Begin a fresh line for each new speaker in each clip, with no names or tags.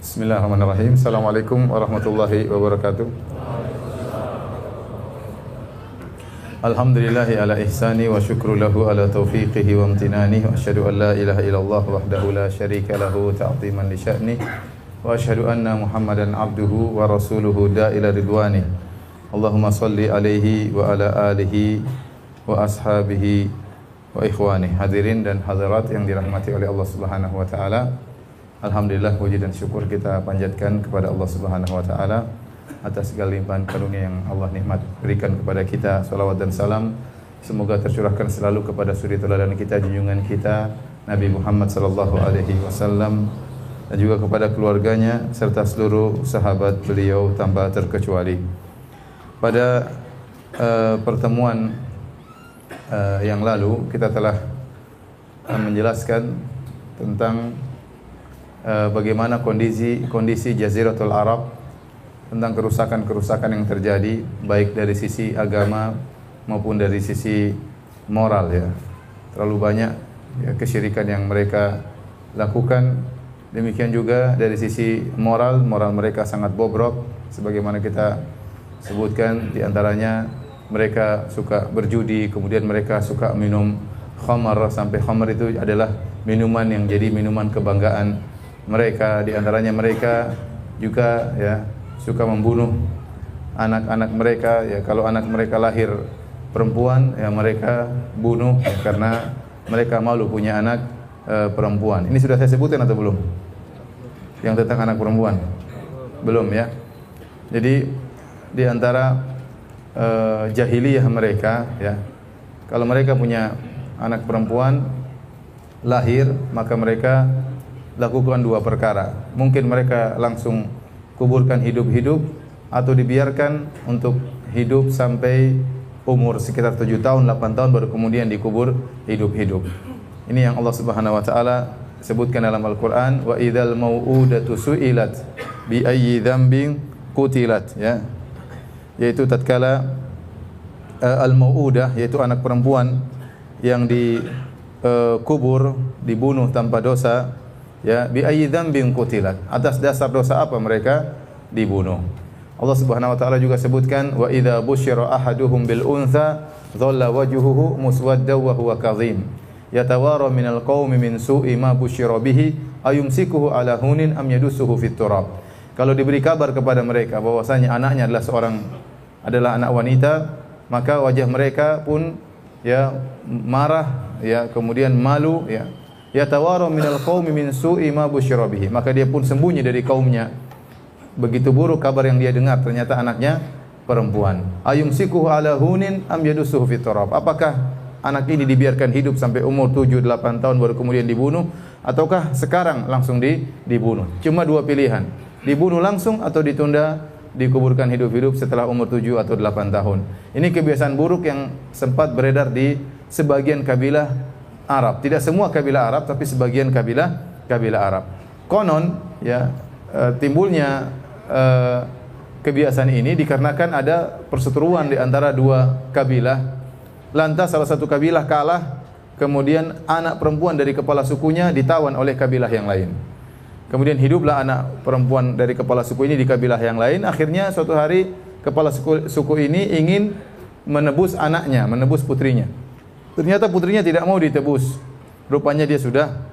Bismillahirrahmanirrahim. Assalamualaikum warahmatullahi wabarakatuh. Alhamdulillahi ala ihsani wa syukru lahu ala taufiqihi wa amtinani wa asyhadu an la ilaha illallah wahdahu la syarika lahu ta'ziman li sya'ni wa asyhadu anna Muhammadan abduhu wa rasuluhu da'ila ridwani. Allahumma salli alaihi wa ala alihi wa ashabihi wa ikhwani. Hadirin dan hadirat yang dirahmati oleh Allah Subhanahu wa taala. Alhamdulillah puji dan syukur kita panjatkan kepada Allah Subhanahu wa taala atas segala limpahan karunia yang Allah nikmat berikan kepada kita. Salawat dan salam semoga tercurahkan selalu kepada suri teladan kita, junjungan kita Nabi Muhammad sallallahu alaihi wasallam dan juga kepada keluarganya serta seluruh sahabat beliau tanpa terkecuali. Pada uh, pertemuan uh, yang lalu kita telah uh, menjelaskan tentang bagaimana kondisi kondisi Jaziratul Arab tentang kerusakan-kerusakan yang terjadi baik dari sisi agama maupun dari sisi moral ya. Terlalu banyak ya, kesyirikan yang mereka lakukan. Demikian juga dari sisi moral, moral mereka sangat bobrok sebagaimana kita sebutkan di antaranya mereka suka berjudi, kemudian mereka suka minum khamar sampai khamar itu adalah minuman yang jadi minuman kebanggaan mereka di antaranya mereka juga ya suka membunuh anak-anak mereka ya kalau anak mereka lahir perempuan ya mereka bunuh ya, karena mereka malu punya anak e, perempuan. Ini sudah saya sebutkan atau belum? Yang tentang anak perempuan. Belum ya. Jadi di antara e, jahiliyah mereka ya kalau mereka punya anak perempuan lahir maka mereka lakukan dua perkara. Mungkin mereka langsung kuburkan hidup-hidup atau dibiarkan untuk hidup sampai umur sekitar 7 tahun, 8 tahun baru kemudian dikubur hidup-hidup. Ini yang Allah Subhanahu wa taala sebutkan dalam Al-Qur'an wa idzal mau'udatu su'ilat bi ayyi dzambin qutilat ya. Yaitu tatkala uh, al-mau'udah yaitu anak perempuan yang dikubur, uh, dibunuh tanpa dosa ya bi ayyi dzambin qutilat. Atas dasar dosa apa mereka? Dibunuh. Allah Subhanahu wa taala juga sebutkan wa idza busyira ahaduhum bil untha dhalla wajhuhu muswadda wa huwa kadhim yatawara minal qaumi min su'i ma busyira bihi ayumsikuhu ala hunin am yadussuhu fit turab. Kalau diberi kabar kepada mereka bahwasanya anaknya adalah seorang adalah anak wanita maka wajah mereka pun ya marah ya kemudian malu ya yatawara minal qaumi min su'i ma busyira bihi. Maka dia pun sembunyi dari kaumnya. Begitu buruk kabar yang dia dengar ternyata anaknya perempuan. Ayum sikuhu ala hunin am yadusuhu fit apakah anak ini dibiarkan hidup sampai umur 7 8 tahun baru kemudian dibunuh? Ataukah sekarang langsung di, dibunuh? Cuma dua pilihan. Dibunuh langsung atau ditunda dikuburkan hidup-hidup setelah umur 7 atau 8 tahun. Ini kebiasaan buruk yang sempat beredar di sebagian kabilah Arab. Tidak semua kabilah Arab tapi sebagian kabilah kabilah Arab. Konon ya e, timbulnya e, kebiasaan ini dikarenakan ada perseteruan di antara dua kabilah. Lantas salah satu kabilah kalah, kemudian anak perempuan dari kepala sukunya ditawan oleh kabilah yang lain. Kemudian hiduplah anak perempuan dari kepala suku ini di kabilah yang lain. Akhirnya suatu hari kepala suku, suku ini ingin menebus anaknya, menebus putrinya. Ternyata putrinya tidak mau ditebus. Rupanya dia sudah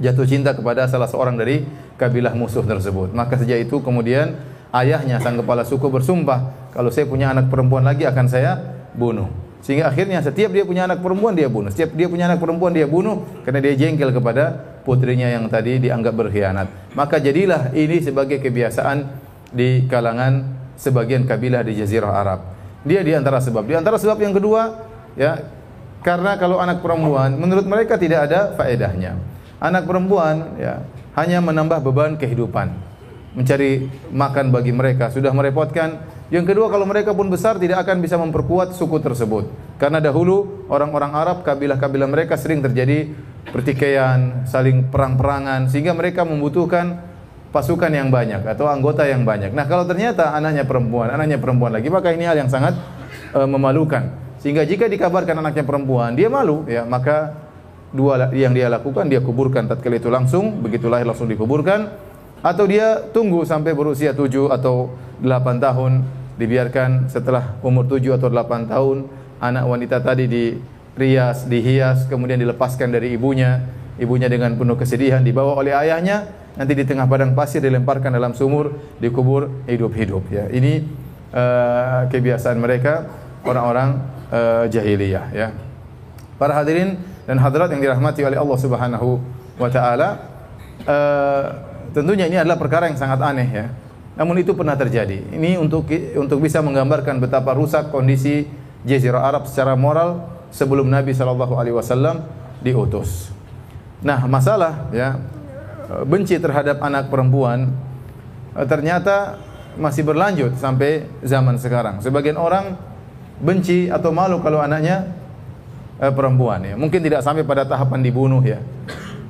jatuh cinta kepada salah seorang dari kabilah musuh tersebut. Maka sejak itu kemudian ayahnya sang kepala suku bersumpah, kalau saya punya anak perempuan lagi akan saya bunuh. Sehingga akhirnya setiap dia punya anak perempuan dia bunuh. Setiap dia punya anak perempuan dia bunuh karena dia jengkel kepada putrinya yang tadi dianggap berkhianat. Maka jadilah ini sebagai kebiasaan di kalangan sebagian kabilah di jazirah Arab. Dia di antara sebab. Di antara sebab yang kedua, ya karena kalau anak perempuan menurut mereka tidak ada faedahnya. Anak perempuan ya hanya menambah beban kehidupan. Mencari makan bagi mereka sudah merepotkan. Yang kedua kalau mereka pun besar tidak akan bisa memperkuat suku tersebut. Karena dahulu orang-orang Arab kabilah-kabilah mereka sering terjadi pertikaian, saling perang-perangan sehingga mereka membutuhkan pasukan yang banyak atau anggota yang banyak. Nah, kalau ternyata anaknya perempuan, anaknya perempuan lagi, maka ini hal yang sangat uh, memalukan. Sehingga jika dikabarkan anaknya perempuan, dia malu, ya maka dua yang dia lakukan dia kuburkan tatkala itu langsung, begitu lahir langsung dikuburkan. atau dia tunggu sampai berusia 7 atau 8 tahun dibiarkan setelah umur 7 atau 8 tahun anak wanita tadi dirias, dihias, kemudian dilepaskan dari ibunya. Ibunya dengan penuh kesedihan dibawa oleh ayahnya, nanti di tengah padang pasir dilemparkan dalam sumur, dikubur hidup-hidup ya. Ini uh, kebiasaan mereka orang-orang uh, jahiliyah ya. Para hadirin dan hadirat yang dirahmati oleh Allah Subhanahu wa taala, uh, tentunya ini adalah perkara yang sangat aneh ya. Namun itu pernah terjadi. Ini untuk untuk bisa menggambarkan betapa rusak kondisi Jazirah Arab secara moral sebelum Nabi Shallallahu Alaihi Wasallam diutus. Nah, masalah ya benci terhadap anak perempuan eh, ternyata masih berlanjut sampai zaman sekarang. Sebagian orang benci atau malu kalau anaknya eh, perempuan ya. Mungkin tidak sampai pada tahapan dibunuh ya.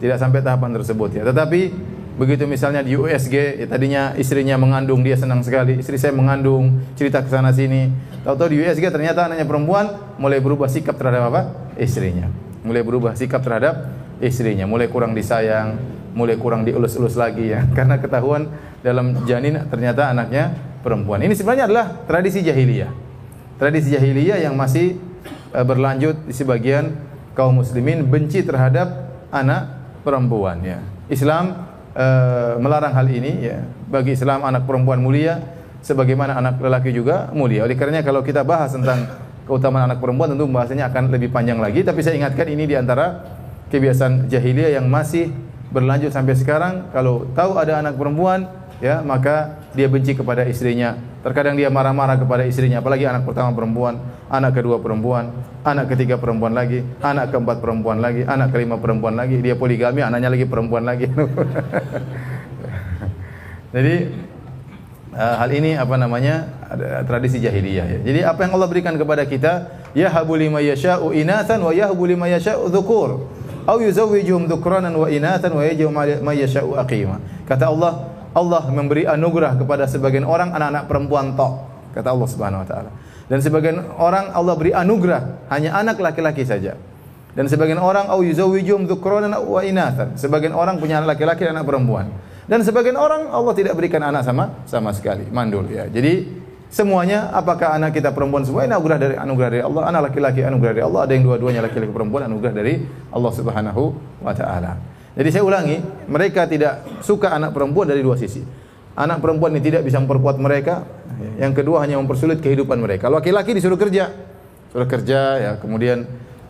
Tidak sampai tahapan tersebut ya. Tetapi Begitu misalnya di USG, ya tadinya istrinya mengandung, dia senang sekali. Istri saya mengandung, cerita ke sana sini. Tahu-tahu di USG ternyata anaknya perempuan, mulai berubah sikap terhadap apa? Istrinya. Mulai berubah sikap terhadap istrinya, mulai kurang disayang, mulai kurang dielus-elus lagi ya. Karena ketahuan dalam janin ternyata anaknya perempuan. Ini sebenarnya adalah tradisi jahiliyah. Tradisi jahiliyah yang masih e, berlanjut di sebagian kaum muslimin benci terhadap anak perempuan ya. Islam uh, melarang hal ini ya. Bagi Islam anak perempuan mulia sebagaimana anak lelaki juga mulia. Oleh karenanya kalau kita bahas tentang keutamaan anak perempuan tentu bahasanya akan lebih panjang lagi tapi saya ingatkan ini di antara kebiasaan jahiliyah yang masih berlanjut sampai sekarang kalau tahu ada anak perempuan ya maka dia benci kepada istrinya terkadang dia marah-marah kepada istrinya apalagi anak pertama perempuan anak kedua perempuan anak ketiga perempuan lagi anak keempat perempuan lagi anak kelima perempuan lagi dia poligami anaknya lagi perempuan lagi. Jadi uh, hal ini apa namanya tradisi jahiliyah ya. jadi apa yang Allah berikan kepada kita? Ya habuli yasha'u inathan wa yahbu liman yasha'u dzukur au yuzawwijuhum dzukranan wa inathan wa yaj'u ma yasha'u aqima. Kata Allah Allah memberi anugerah kepada sebagian orang anak-anak perempuan tok, kata Allah Subhanahu wa taala. Dan sebagian orang Allah beri anugerah hanya anak laki-laki saja. Dan sebagian orang au yuzawwijum dzukranan wa inathan. Sebagian orang punya anak laki-laki dan anak perempuan. Dan sebagian orang Allah tidak berikan anak sama sama sekali, mandul ya. Jadi semuanya apakah anak kita perempuan semua anugerah dari anugerah dari Allah, anak laki-laki anugerah dari Allah, ada yang dua-duanya laki-laki perempuan anugerah dari Allah Subhanahu wa taala. Jadi saya ulangi, mereka tidak suka anak perempuan dari dua sisi. Anak perempuan ini tidak bisa memperkuat mereka. Yang kedua hanya mempersulit kehidupan mereka. Laki-laki disuruh kerja, suruh kerja ya, kemudian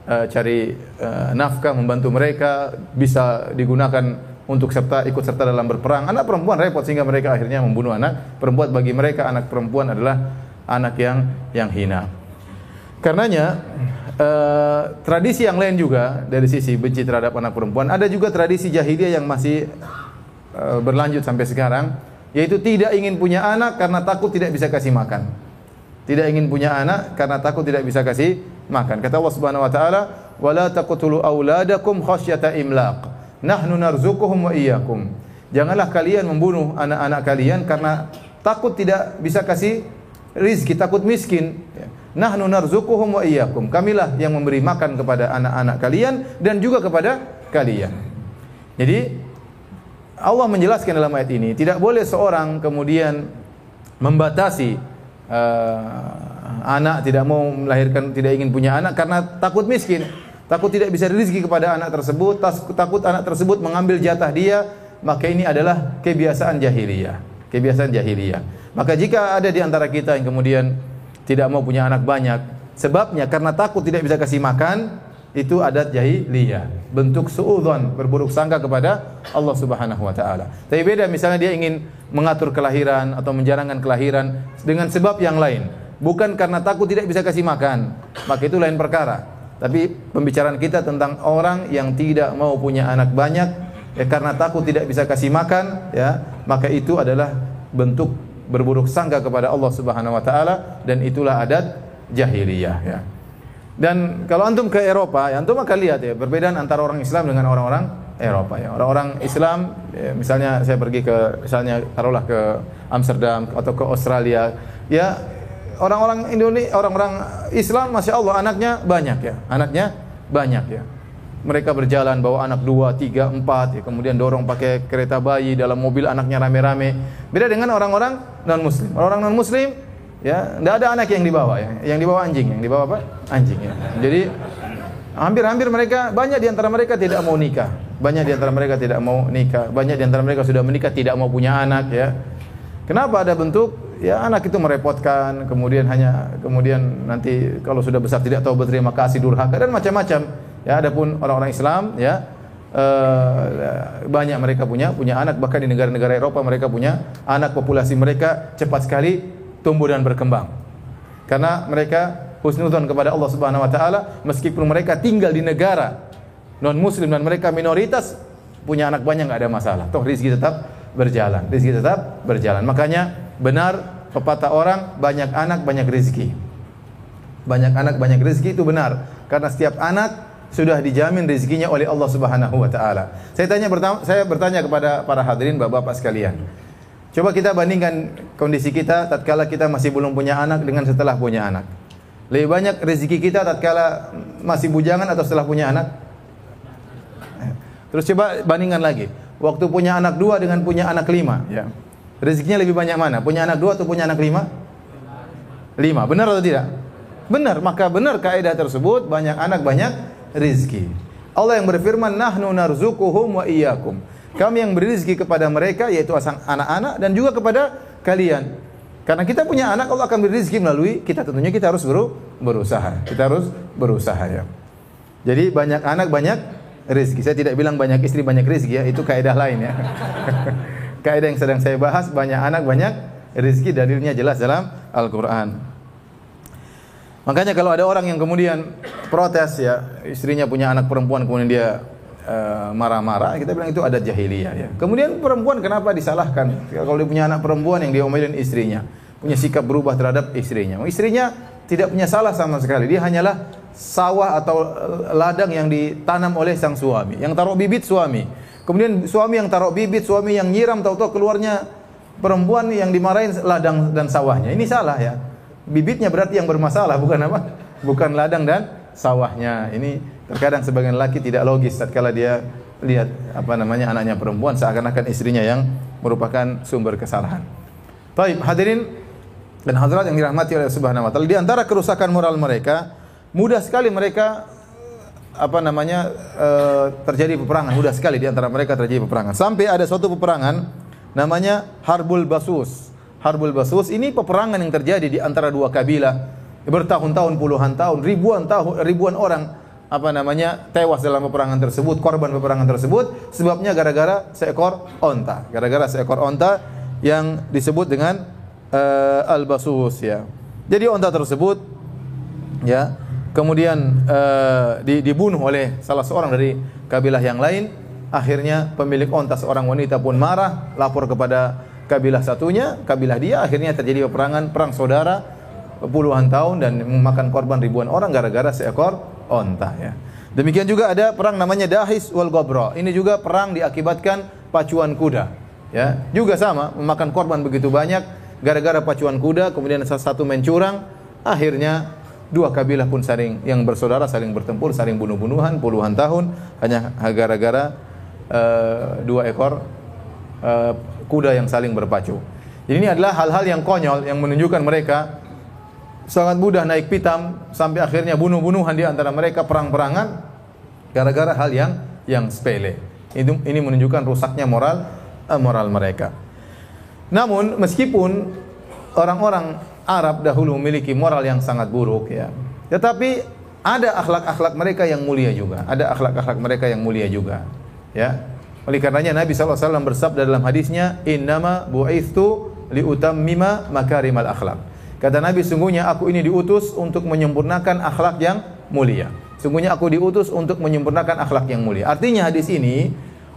uh, cari uh, nafkah membantu mereka, bisa digunakan untuk serta ikut serta dalam berperang. Anak perempuan repot sehingga mereka akhirnya membunuh anak perempuan. Bagi mereka anak perempuan adalah anak yang yang hina. Karenanya Uh, tradisi yang lain juga dari sisi benci terhadap anak perempuan ada juga tradisi jahiliyah yang masih uh, berlanjut sampai sekarang yaitu tidak ingin punya anak karena takut tidak bisa kasih makan. Tidak ingin punya anak karena takut tidak bisa kasih makan. Kata Allah Subhanahu wa taala, "Wala taqtulu auladakum khasyata imlaq. Nahnu narzuquhum wa iyyakum." Janganlah kalian membunuh anak-anak kalian karena takut tidak bisa kasih rizki, takut miskin. Nahnu narzuquhum wa iyyakum. Kamilah yang memberi makan kepada anak-anak kalian dan juga kepada kalian. Jadi Allah menjelaskan dalam ayat ini tidak boleh seorang kemudian membatasi uh, anak tidak mau melahirkan tidak ingin punya anak karena takut miskin, takut tidak bisa rezeki kepada anak tersebut, takut anak tersebut mengambil jatah dia, maka ini adalah kebiasaan jahiliyah. Kebiasaan jahiliyah. Maka jika ada di antara kita yang kemudian tidak mau punya anak banyak. Sebabnya karena takut tidak bisa kasih makan, itu adat jahiliyah. Bentuk suudzon, berburuk sangka kepada Allah Subhanahu wa taala. Tapi beda misalnya dia ingin mengatur kelahiran atau menjarangkan kelahiran dengan sebab yang lain, bukan karena takut tidak bisa kasih makan. Maka itu lain perkara. Tapi pembicaraan kita tentang orang yang tidak mau punya anak banyak ya karena takut tidak bisa kasih makan ya, maka itu adalah bentuk berburuk sangka kepada Allah Subhanahu wa taala dan itulah adat jahiliyah ya. Dan kalau antum ke Eropa, ya antum akan lihat ya perbedaan antara orang Islam dengan orang-orang Eropa ya. Orang-orang Islam ya, misalnya saya pergi ke misalnya taruhlah ke Amsterdam atau ke Australia, ya orang-orang Indonesia, orang-orang Islam masya Allah anaknya banyak ya, anaknya banyak ya. Mereka berjalan bawa anak dua, tiga, empat, ya, kemudian dorong pakai kereta bayi dalam mobil anaknya rame-rame. Beda dengan orang-orang non Muslim. Orang-orang non Muslim ya tidak ada anak yang dibawa ya, yang dibawa anjing, yang dibawa apa? Anjing ya. Jadi hampir-hampir mereka banyak di antara mereka tidak mau nikah, banyak di antara mereka tidak mau nikah, banyak di antara mereka sudah menikah tidak mau punya anak ya. Kenapa ada bentuk ya anak itu merepotkan, kemudian hanya kemudian nanti kalau sudah besar tidak tahu berterima kasih durhaka dan macam-macam. Ya, adapun orang-orang Islam ya uh, banyak mereka punya punya anak bahkan di negara-negara Eropa mereka punya anak populasi mereka cepat sekali tumbuh dan berkembang. Karena mereka husnudzon kepada Allah Subhanahu wa taala meskipun mereka tinggal di negara non muslim dan mereka minoritas punya anak banyak nggak ada masalah. Toh rezeki tetap berjalan. Rezeki tetap berjalan. Makanya benar pepatah orang banyak anak banyak rezeki. Banyak anak banyak rezeki itu benar karena setiap anak sudah dijamin rezekinya oleh Allah Subhanahu wa taala. Saya tanya saya bertanya kepada para hadirin Bapak-bapak sekalian. Coba kita bandingkan kondisi kita tatkala kita masih belum punya anak dengan setelah punya anak. Lebih banyak rezeki kita tatkala masih bujangan atau setelah punya anak? Terus coba bandingkan lagi. Waktu punya anak dua dengan punya anak lima, ya. Rezekinya lebih banyak mana? Punya anak dua atau punya anak lima? Lima. Benar atau tidak? Benar. Maka benar kaidah tersebut banyak anak banyak rizki. Allah yang berfirman, Nahnu narzukuhum wa iyyakum. Kami yang beri rizki kepada mereka, yaitu anak-anak dan juga kepada kalian. Karena kita punya anak, Allah akan beri rizki melalui kita. Tentunya kita harus berusaha. Kita harus berusaha ya. Jadi banyak anak, banyak rizki. Saya tidak bilang banyak istri, banyak rizki ya. Itu kaidah lain ya. kaidah yang sedang saya bahas, banyak anak, banyak rizki. Dalilnya jelas dalam Al-Quran. Makanya kalau ada orang yang kemudian protes ya, istrinya punya anak perempuan kemudian dia eh, marah-marah, kita bilang itu ada jahiliyah ya. Kemudian perempuan kenapa disalahkan? Kalau dia punya anak perempuan yang diomelin istrinya, punya sikap berubah terhadap istrinya. Istrinya tidak punya salah sama sekali. Dia hanyalah sawah atau eh, ladang yang ditanam oleh sang suami, yang taruh bibit suami. Kemudian suami yang taruh bibit, suami yang nyiram tahu-tahu keluarnya perempuan yang dimarahin ladang dan sawahnya. Ini salah ya bibitnya berarti yang bermasalah bukan apa? Bukan ladang dan sawahnya. Ini terkadang sebagian laki tidak logis tatkala dia lihat apa namanya anaknya perempuan seakan-akan istrinya yang merupakan sumber kesalahan. Baik, hadirin dan hadirat yang dirahmati oleh Subhanahu wa taala, di antara kerusakan moral mereka, mudah sekali mereka apa namanya e, terjadi peperangan, mudah sekali di antara mereka terjadi peperangan. Sampai ada suatu peperangan namanya Harbul Basus. Harbul Basus. Ini peperangan yang terjadi di antara dua kabilah. Bertahun-tahun puluhan tahun ribuan tahun ribuan orang apa namanya tewas dalam peperangan tersebut korban peperangan tersebut. Sebabnya gara-gara seekor onta. Gara-gara seekor onta yang disebut dengan uh, al-basus ya. Jadi onta tersebut ya kemudian uh, dibunuh oleh salah seorang dari kabilah yang lain. Akhirnya pemilik onta seorang wanita pun marah lapor kepada kabilah satunya, kabilah dia akhirnya terjadi peperangan perang saudara puluhan tahun dan memakan korban ribuan orang gara-gara seekor onta ya. Demikian juga ada perang namanya Dahis wal Gobro. Ini juga perang diakibatkan pacuan kuda. Ya, juga sama memakan korban begitu banyak gara-gara pacuan kuda, kemudian salah satu mencurang, akhirnya dua kabilah pun saling yang bersaudara saling bertempur, saling bunuh-bunuhan puluhan tahun hanya gara-gara uh, dua ekor uh, kuda yang saling berpacu. Jadi ini adalah hal-hal yang konyol yang menunjukkan mereka sangat mudah naik pitam sampai akhirnya bunuh-bunuhan di antara mereka perang-perangan gara-gara hal yang yang sepele. Itu ini menunjukkan rusaknya moral uh, moral mereka. Namun meskipun orang-orang Arab dahulu memiliki moral yang sangat buruk ya, tetapi ada akhlak-akhlak mereka yang mulia juga. Ada akhlak-akhlak mereka yang mulia juga. Ya, oleh karenanya Nabi SAW bersabda dalam hadisnya, Innama bu'ithu liutammima makarimal akhlak. Kata Nabi, sungguhnya aku ini diutus untuk menyempurnakan akhlak yang mulia. Sungguhnya aku diutus untuk menyempurnakan akhlak yang mulia. Artinya hadis ini,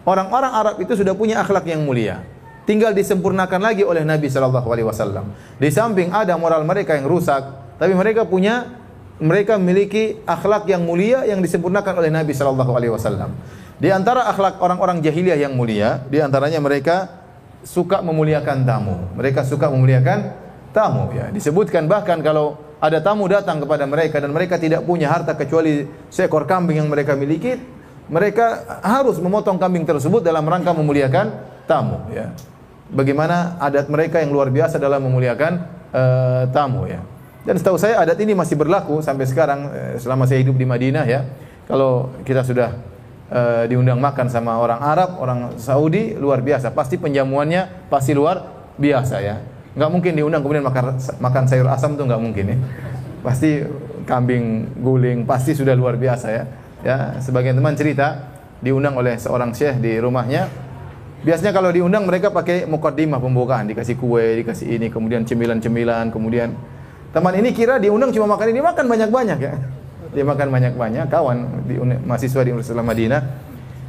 orang-orang Arab itu sudah punya akhlak yang mulia. Tinggal disempurnakan lagi oleh Nabi Wasallam. Di samping ada moral mereka yang rusak, tapi mereka punya mereka memiliki akhlak yang mulia yang disempurnakan oleh Nabi Shallallahu Alaihi Wasallam. Di antara akhlak orang-orang jahiliyah yang mulia, di antaranya mereka suka memuliakan tamu. Mereka suka memuliakan tamu ya. Disebutkan bahkan kalau ada tamu datang kepada mereka dan mereka tidak punya harta kecuali seekor kambing yang mereka miliki, mereka harus memotong kambing tersebut dalam rangka memuliakan tamu ya. Bagaimana adat mereka yang luar biasa dalam memuliakan uh, tamu ya. Dan setahu saya adat ini masih berlaku sampai sekarang uh, selama saya hidup di Madinah ya. Kalau kita sudah uh, diundang makan sama orang Arab, orang Saudi luar biasa, pasti penjamuannya pasti luar biasa ya. Nggak mungkin diundang kemudian makan makan sayur asam itu nggak mungkin ya. Pasti kambing guling pasti sudah luar biasa ya. Ya, sebagian teman cerita diundang oleh seorang syekh di rumahnya. Biasanya kalau diundang mereka pakai mukaddimah pembukaan, dikasih kue, dikasih ini, kemudian cemilan-cemilan, kemudian teman ini kira diundang cuma makan ini, makan banyak-banyak ya. Dia makan banyak-banyak, kawan di mahasiswa di Universitas Madinah.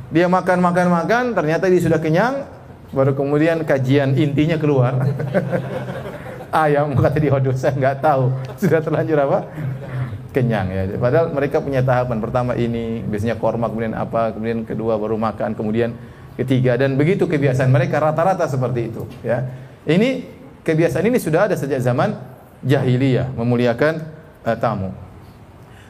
Dia makan makan makan, ternyata dia sudah kenyang, baru kemudian kajian intinya keluar. Ayam kata dia, waduh saya nggak tahu sudah terlanjur apa kenyang ya. Padahal mereka punya tahapan pertama ini, biasanya korma, kemudian apa, kemudian kedua baru makan, kemudian ketiga dan begitu kebiasaan mereka rata-rata seperti itu ya. Ini kebiasaan ini sudah ada sejak zaman jahiliyah memuliakan uh, tamu.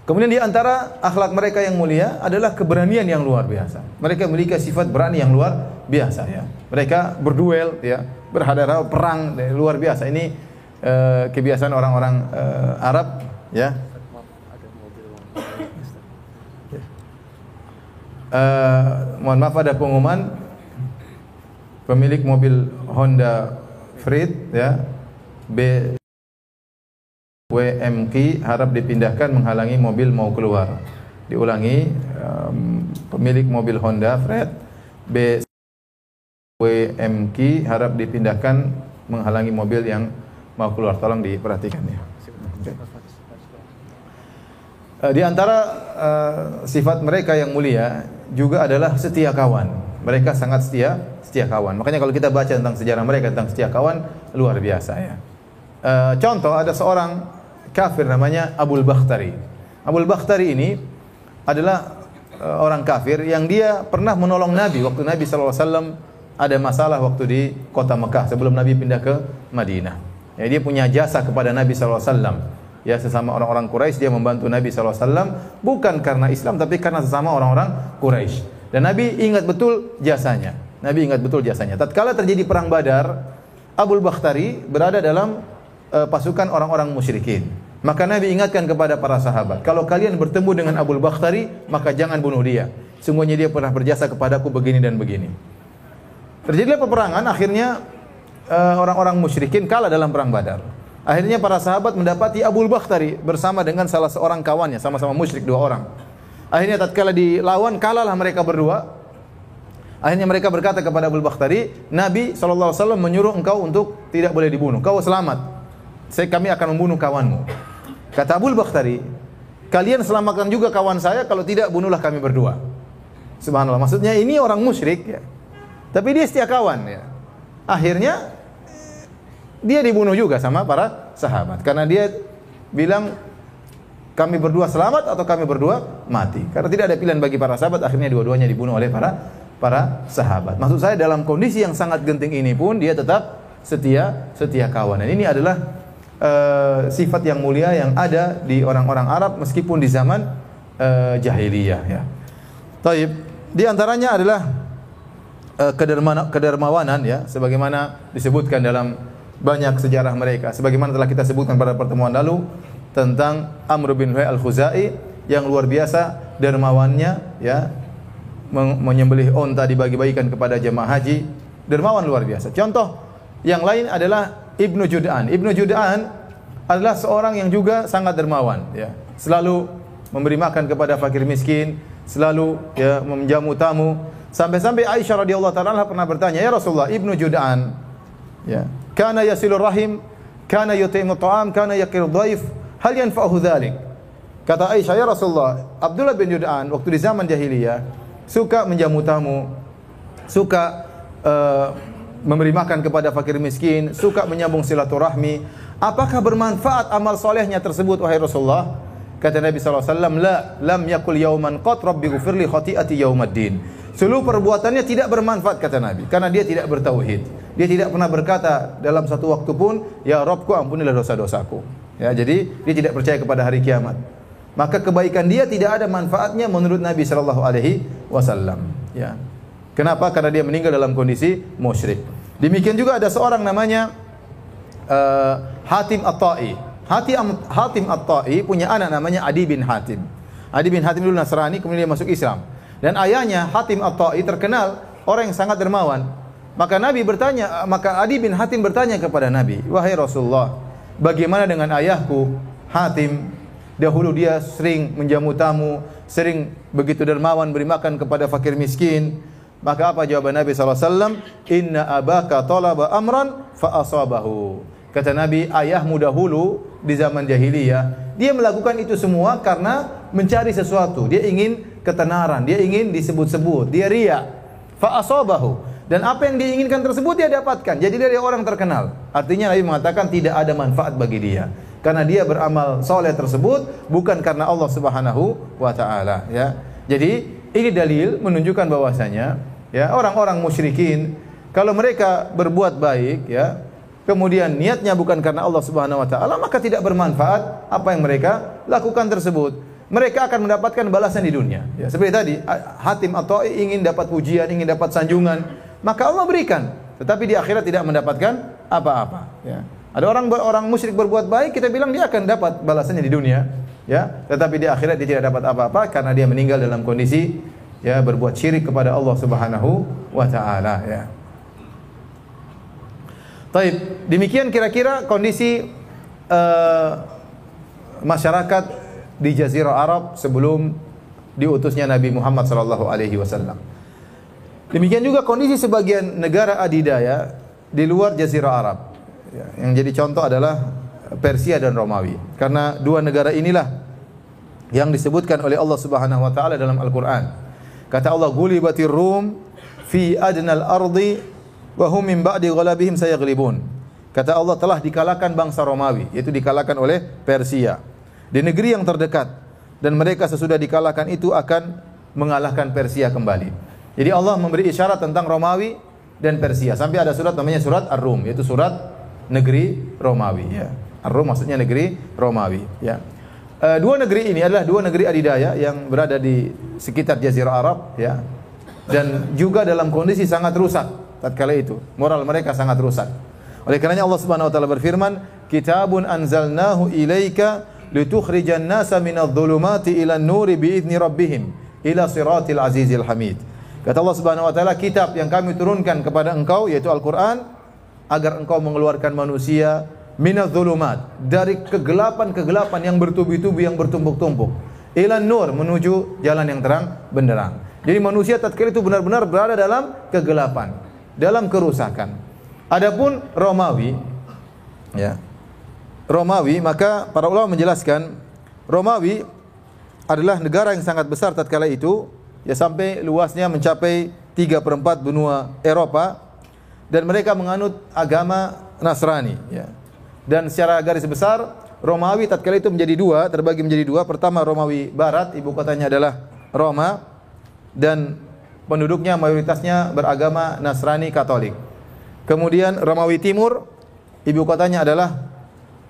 Kemudian di antara akhlak mereka yang mulia adalah keberanian yang luar biasa. Mereka memiliki sifat berani yang luar biasa ya. Mereka berduel ya, berhadapan perang luar biasa. Ini uh, kebiasaan orang-orang uh, Arab ya Uh, mohon maaf ada pengumuman pemilik mobil Honda Freed ya B WMK harap dipindahkan menghalangi mobil mau keluar. Diulangi um, pemilik mobil Honda Freed B WMK harap dipindahkan menghalangi mobil yang mau keluar. Tolong diperhatikan ya. Uh, di antara uh, sifat mereka yang mulia juga adalah setia kawan. Mereka sangat setia, setia kawan. Makanya kalau kita baca tentang sejarah mereka tentang setia kawan luar biasa ya. E, contoh ada seorang kafir namanya Abul Bakhtari. Abul Bakhtari ini adalah e, orang kafir yang dia pernah menolong Nabi waktu Nabi SAW ada masalah waktu di kota Mekah sebelum Nabi pindah ke Madinah. Ya, dia punya jasa kepada Nabi SAW ya sesama orang-orang Quraisy dia membantu Nabi SAW bukan karena Islam tapi karena sesama orang-orang Quraisy. Dan Nabi ingat betul jasanya. Nabi ingat betul jasanya. Tatkala terjadi perang Badar Abul Bakhtari berada dalam uh, pasukan orang-orang musyrikin maka Nabi ingatkan kepada para sahabat kalau kalian bertemu dengan Abul Bakhtari maka jangan bunuh dia sungguhnya dia pernah berjasa kepadaku begini dan begini terjadilah peperangan akhirnya eh, orang-orang musyrikin kalah dalam perang Badar Akhirnya para sahabat mendapati Abu Bakhtari bersama dengan salah seorang kawannya, sama-sama musyrik dua orang. Akhirnya tatkala dilawan, kalahlah mereka berdua. Akhirnya mereka berkata kepada Abu Bakhtari, Nabi SAW menyuruh engkau untuk tidak boleh dibunuh. Kau selamat. Saya kami akan membunuh kawanmu. Kata Abu Bakhtari, kalian selamatkan juga kawan saya, kalau tidak bunuhlah kami berdua. Subhanallah. Maksudnya ini orang musyrik ya. Tapi dia setia kawan ya. Akhirnya dia dibunuh juga sama para sahabat karena dia bilang kami berdua selamat atau kami berdua mati. Karena tidak ada pilihan bagi para sahabat, akhirnya dua-duanya dibunuh oleh para para sahabat. Maksud saya dalam kondisi yang sangat genting ini pun dia tetap setia setia kawan. Dan ini adalah uh, sifat yang mulia yang ada di orang-orang Arab meskipun di zaman uh, jahiliyah ya. Taib. Di antaranya adalah uh, kedermawanan ya sebagaimana disebutkan dalam banyak sejarah mereka sebagaimana telah kita sebutkan pada pertemuan lalu tentang Amr bin Huay al-Khuzai yang luar biasa dermawannya ya menyembelih onta dibagi-bagikan kepada jemaah haji dermawan luar biasa contoh yang lain adalah Ibnu Jud'an. Ibnu Jud'an adalah seorang yang juga sangat dermawan ya. Selalu memberi makan kepada fakir miskin selalu ya menjamu tamu. Sampai-sampai Aisyah radhiyallahu taala pernah bertanya ya Rasulullah Ibnu Jud'an ya kana yasilur rahim, kana yutimu ta'am, kana yakir dhaif, hal yanfa'uhu dhalik? Kata Aisyah, ya Rasulullah, Abdullah bin Yud'an waktu di zaman jahiliyah suka menjamu tamu, suka uh, memberi makan kepada fakir miskin, suka menyambung silaturahmi. Apakah bermanfaat amal solehnya tersebut wahai Rasulullah? Kata Nabi SAW, La, lam yakul yauman qat rabbi gufirli khati'ati yaumaddin. Seluruh perbuatannya tidak bermanfaat kata Nabi karena dia tidak bertauhid. Dia tidak pernah berkata dalam satu waktu pun, Ya Robku ampunilah dosa-dosaku. Ya, jadi dia tidak percaya kepada hari kiamat. maka kebaikan dia tidak ada manfaatnya menurut Nabi sallallahu alaihi wasallam. Ya. Kenapa? Karena dia meninggal dalam kondisi musyrik. Demikian juga ada seorang namanya uh, Hatim At-Tai. Hatim Hatim At-Tai punya anak namanya Adi bin Hatim. Adi bin Hatim dulu Nasrani, kemudian dia masuk Islam. Dan ayahnya Hatim At-Tai terkenal orang yang sangat dermawan. Maka Nabi bertanya, maka Adi bin Hatim bertanya kepada Nabi, "Wahai Rasulullah, bagaimana dengan ayahku Hatim Dahulu dia sering menjamu tamu, sering begitu dermawan beri makan kepada fakir miskin. Maka apa jawaban Nabi SAW? Inna abaka talaba amran fa asabahu. Kata Nabi, ayahmu dahulu di zaman jahiliyah, dia melakukan itu semua karena mencari sesuatu. Dia ingin ketenaran, dia ingin disebut-sebut, dia ria. Fa asabahu. Dan apa yang diinginkan tersebut dia dapatkan. Jadi dia orang terkenal. Artinya Nabi mengatakan tidak ada manfaat bagi dia karena dia beramal soleh tersebut bukan karena Allah Subhanahu wa taala ya. Jadi ini dalil menunjukkan bahwasanya ya orang-orang musyrikin kalau mereka berbuat baik ya kemudian niatnya bukan karena Allah Subhanahu wa taala maka tidak bermanfaat apa yang mereka lakukan tersebut. Mereka akan mendapatkan balasan di dunia. Ya, seperti tadi Hatim atau ingin dapat pujian, ingin dapat sanjungan, maka Allah berikan. Tetapi di akhirat tidak mendapatkan apa-apa, ya. Ada orang orang musyrik berbuat baik, kita bilang dia akan dapat balasannya di dunia, ya. Tetapi di akhirat dia tidak dapat apa-apa karena dia meninggal dalam kondisi ya berbuat syirik kepada Allah Subhanahu wa taala, ya. Taib, demikian kira-kira kondisi uh, masyarakat di Jazirah Arab sebelum diutusnya Nabi Muhammad sallallahu alaihi wasallam. Demikian juga kondisi sebagian negara adidaya di luar Jazirah Arab. Ya, yang jadi contoh adalah Persia dan Romawi. Karena dua negara inilah yang disebutkan oleh Allah Subhanahu wa taala dalam Al-Qur'an. Kata Allah, "Gulibatir Rum fi adnal ardi wa hum min ba'di ghalabihim sayaglibun." Kata Allah telah dikalahkan bangsa Romawi, yaitu dikalahkan oleh Persia di negeri yang terdekat dan mereka sesudah dikalahkan itu akan mengalahkan Persia kembali. Jadi Allah memberi isyarat tentang Romawi dan Persia. Sampai ada surat namanya surat Ar-Rum, yaitu surat negeri Romawi ya. Ar-Rum maksudnya negeri Romawi ya. E, dua negeri ini adalah dua negeri adidaya yang berada di sekitar jazirah Arab ya. Dan juga dalam kondisi sangat rusak tatkala itu. Moral mereka sangat rusak. Oleh karenanya Allah Subhanahu wa taala berfirman, "Kitabun anzalnahu ilaika litukhrijan nasa minadh-dhulumati ila an-nuri bi'izni rabbihim ila siratil azizil hamid." Kata Allah Subhanahu wa taala, kitab yang kami turunkan kepada engkau yaitu Al-Qur'an agar engkau mengeluarkan manusia minadh-dhulumat dari kegelapan-kegelapan yang bertubi-tubi yang bertumpuk-tumpuk ila nur menuju jalan yang terang benderang. Jadi manusia tatkala itu benar-benar berada dalam kegelapan, dalam kerusakan. Adapun Romawi ya. Romawi maka para ulama menjelaskan Romawi adalah negara yang sangat besar tatkala itu ya sampai luasnya mencapai 3 per 4 benua Eropa dan mereka menganut agama Nasrani ya. Dan secara garis besar Romawi tatkala itu menjadi dua, terbagi menjadi dua. Pertama Romawi Barat, ibu kotanya adalah Roma dan penduduknya mayoritasnya beragama Nasrani Katolik. Kemudian Romawi Timur, ibu kotanya adalah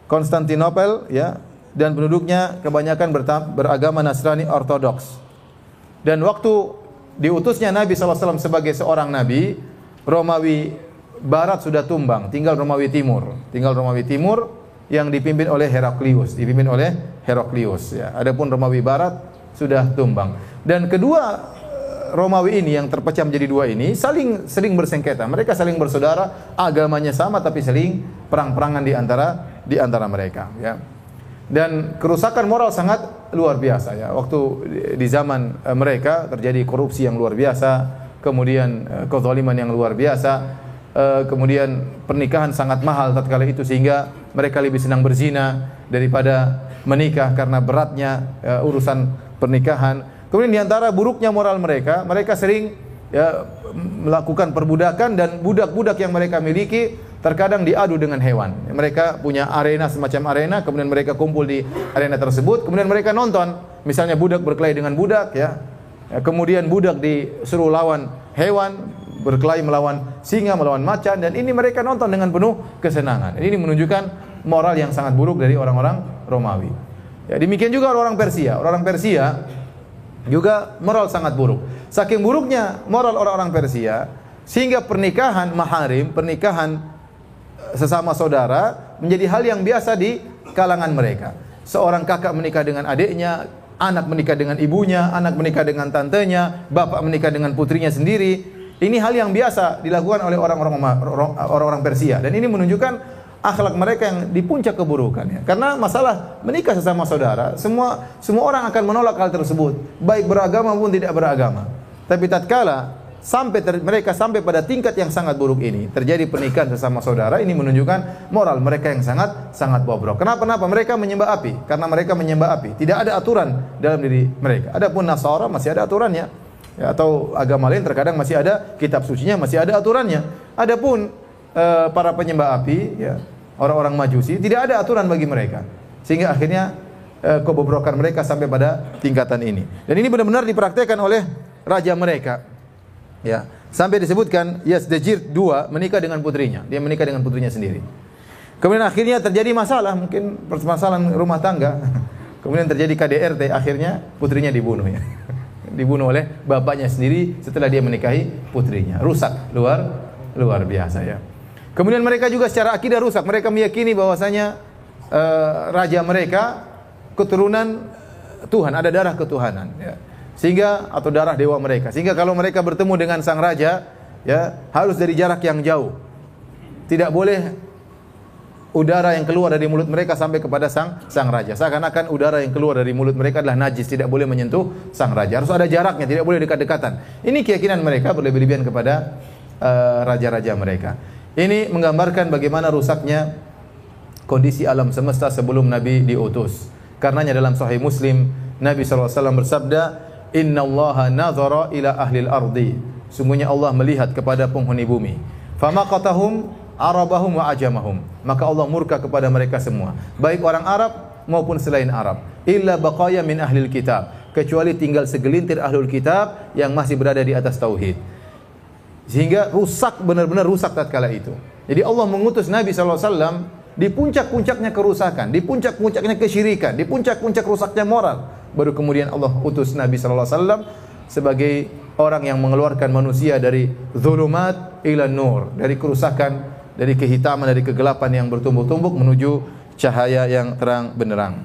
Konstantinopel ya dan penduduknya kebanyakan beragama Nasrani Ortodoks. Dan waktu diutusnya Nabi SAW sebagai seorang nabi, Romawi barat sudah tumbang, tinggal Romawi Timur. Tinggal Romawi Timur yang dipimpin oleh Heraklius, dipimpin oleh Heraklius ya. Adapun Romawi barat sudah tumbang. Dan kedua Romawi ini yang terpecah menjadi dua ini saling sering bersengketa. Mereka saling bersaudara, agamanya sama tapi saling perang-perangan di antara di antara mereka ya. Dan kerusakan moral sangat luar biasa ya. Waktu di zaman eh, mereka terjadi korupsi yang luar biasa, kemudian eh, kezaliman yang luar biasa uh, kemudian pernikahan sangat mahal tatkala itu sehingga mereka lebih senang berzina daripada menikah karena beratnya uh, urusan pernikahan. Kemudian di antara buruknya moral mereka, mereka sering ya melakukan perbudakan dan budak-budak yang mereka miliki terkadang diadu dengan hewan. Mereka punya arena semacam arena, kemudian mereka kumpul di arena tersebut, kemudian mereka nonton. Misalnya budak berkelahi dengan budak ya. ya kemudian budak disuruh lawan hewan, berkelahi melawan singa, melawan macan dan ini mereka nonton dengan penuh kesenangan. Ini menunjukkan moral yang sangat buruk dari orang-orang Romawi. Ya, demikian juga orang-orang Persia. Orang-orang Persia juga moral sangat buruk. Saking buruknya moral orang-orang Persia sehingga pernikahan maharim, pernikahan eh, sesama saudara menjadi hal yang biasa di kalangan mereka. Seorang kakak menikah dengan adiknya, anak menikah dengan ibunya, anak menikah dengan tantenya, bapak menikah dengan putrinya sendiri. Ini hal yang biasa dilakukan oleh orang-orang orang-orang Persia dan ini menunjukkan akhlak mereka yang di puncak keburukan ya. Karena masalah menikah sesama saudara, semua semua orang akan menolak hal tersebut, baik beragama maupun tidak beragama. Tapi tatkala sampai ter, mereka sampai pada tingkat yang sangat buruk ini, terjadi pernikahan sesama saudara, ini menunjukkan moral mereka yang sangat sangat bobrok. Kenapa? Kenapa? Mereka menyembah api. Karena mereka menyembah api. Tidak ada aturan dalam diri mereka. Adapun Nasara masih ada aturannya. Ya, atau agama lain terkadang masih ada kitab sucinya, masih ada aturannya. Adapun uh, para penyembah api, ya, orang-orang Majusi, tidak ada aturan bagi mereka. Sehingga akhirnya uh, kebobrokan mereka sampai pada tingkatan ini. Dan ini benar-benar dipraktekkan oleh raja mereka. Ya, sampai disebutkan Yazdajir dua menikah dengan putrinya. Dia menikah dengan putrinya sendiri. Kemudian akhirnya terjadi masalah, mungkin permasalahan rumah tangga. Kemudian terjadi KDRT, akhirnya putrinya dibunuh ya. Dibunuh oleh bapaknya sendiri setelah dia menikahi putrinya. Rusak luar luar biasa ya. Kemudian mereka juga secara akidah rusak. Mereka meyakini bahwasanya uh, raja mereka keturunan Tuhan, ada darah ketuhanan. Ya. Sehingga atau darah dewa mereka. Sehingga kalau mereka bertemu dengan sang raja, ya harus dari jarak yang jauh. Tidak boleh udara yang keluar dari mulut mereka sampai kepada sang sang raja. Seakan-akan udara yang keluar dari mulut mereka adalah najis, tidak boleh menyentuh sang raja. Harus ada jaraknya, tidak boleh dekat-dekatan. Ini keyakinan mereka berlebih-lebihan kepada eh, raja-raja uh, mereka. Ini menggambarkan bagaimana rusaknya kondisi alam semesta sebelum Nabi diutus. Karenanya dalam Sahih Muslim Nabi SAW bersabda, Inna Allah nazara ila ahli ardi. Sungguhnya Allah melihat kepada penghuni bumi. Fama qatahum arabahum wa ajamahum. Maka Allah murka kepada mereka semua. Baik orang Arab maupun selain Arab. Illa baqaya min ahli kitab. Kecuali tinggal segelintir ahlul kitab yang masih berada di atas tauhid. Sehingga rusak benar-benar rusak tatkala itu. Jadi Allah mengutus Nabi SAW di puncak-puncaknya kerusakan, di puncak-puncaknya kesyirikan, di puncak-puncak rusaknya moral. Baru kemudian Allah utus Nabi SAW sebagai orang yang mengeluarkan manusia dari zulumat ila nur, dari kerusakan, dari kehitaman, dari kegelapan yang bertumbuk-tumbuk menuju cahaya yang terang benderang.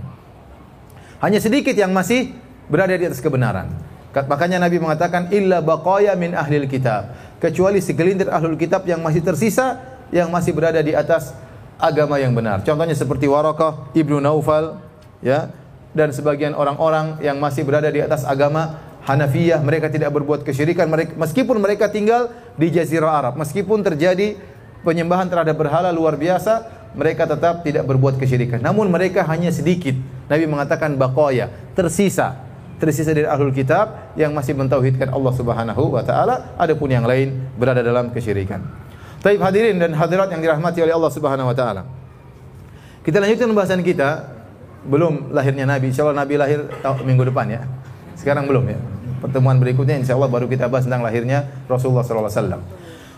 Hanya sedikit yang masih berada di atas kebenaran. Makanya Nabi mengatakan illa baqaya min ahlil kitab. Kecuali segelintir ahlul kitab yang masih tersisa yang masih berada di atas agama yang benar. Contohnya seperti Warakah Ibnu Naufal ya dan sebagian orang-orang yang masih berada di atas agama Hanafiyah, mereka tidak berbuat kesyirikan mereka, meskipun mereka tinggal di jazirah Arab, meskipun terjadi penyembahan terhadap berhala luar biasa, mereka tetap tidak berbuat kesyirikan. Namun mereka hanya sedikit. Nabi mengatakan baqaya, tersisa tersisa dari ahlul kitab yang masih mentauhidkan Allah Subhanahu wa taala, adapun yang lain berada dalam kesyirikan. Taib hadirin dan hadirat yang dirahmati oleh Allah Subhanahu wa taala. Kita lanjutkan pembahasan kita belum lahirnya Nabi. Insyaallah Nabi lahir minggu depan ya. Sekarang belum ya. Pertemuan berikutnya insyaallah baru kita bahas tentang lahirnya Rasulullah sallallahu alaihi wasallam.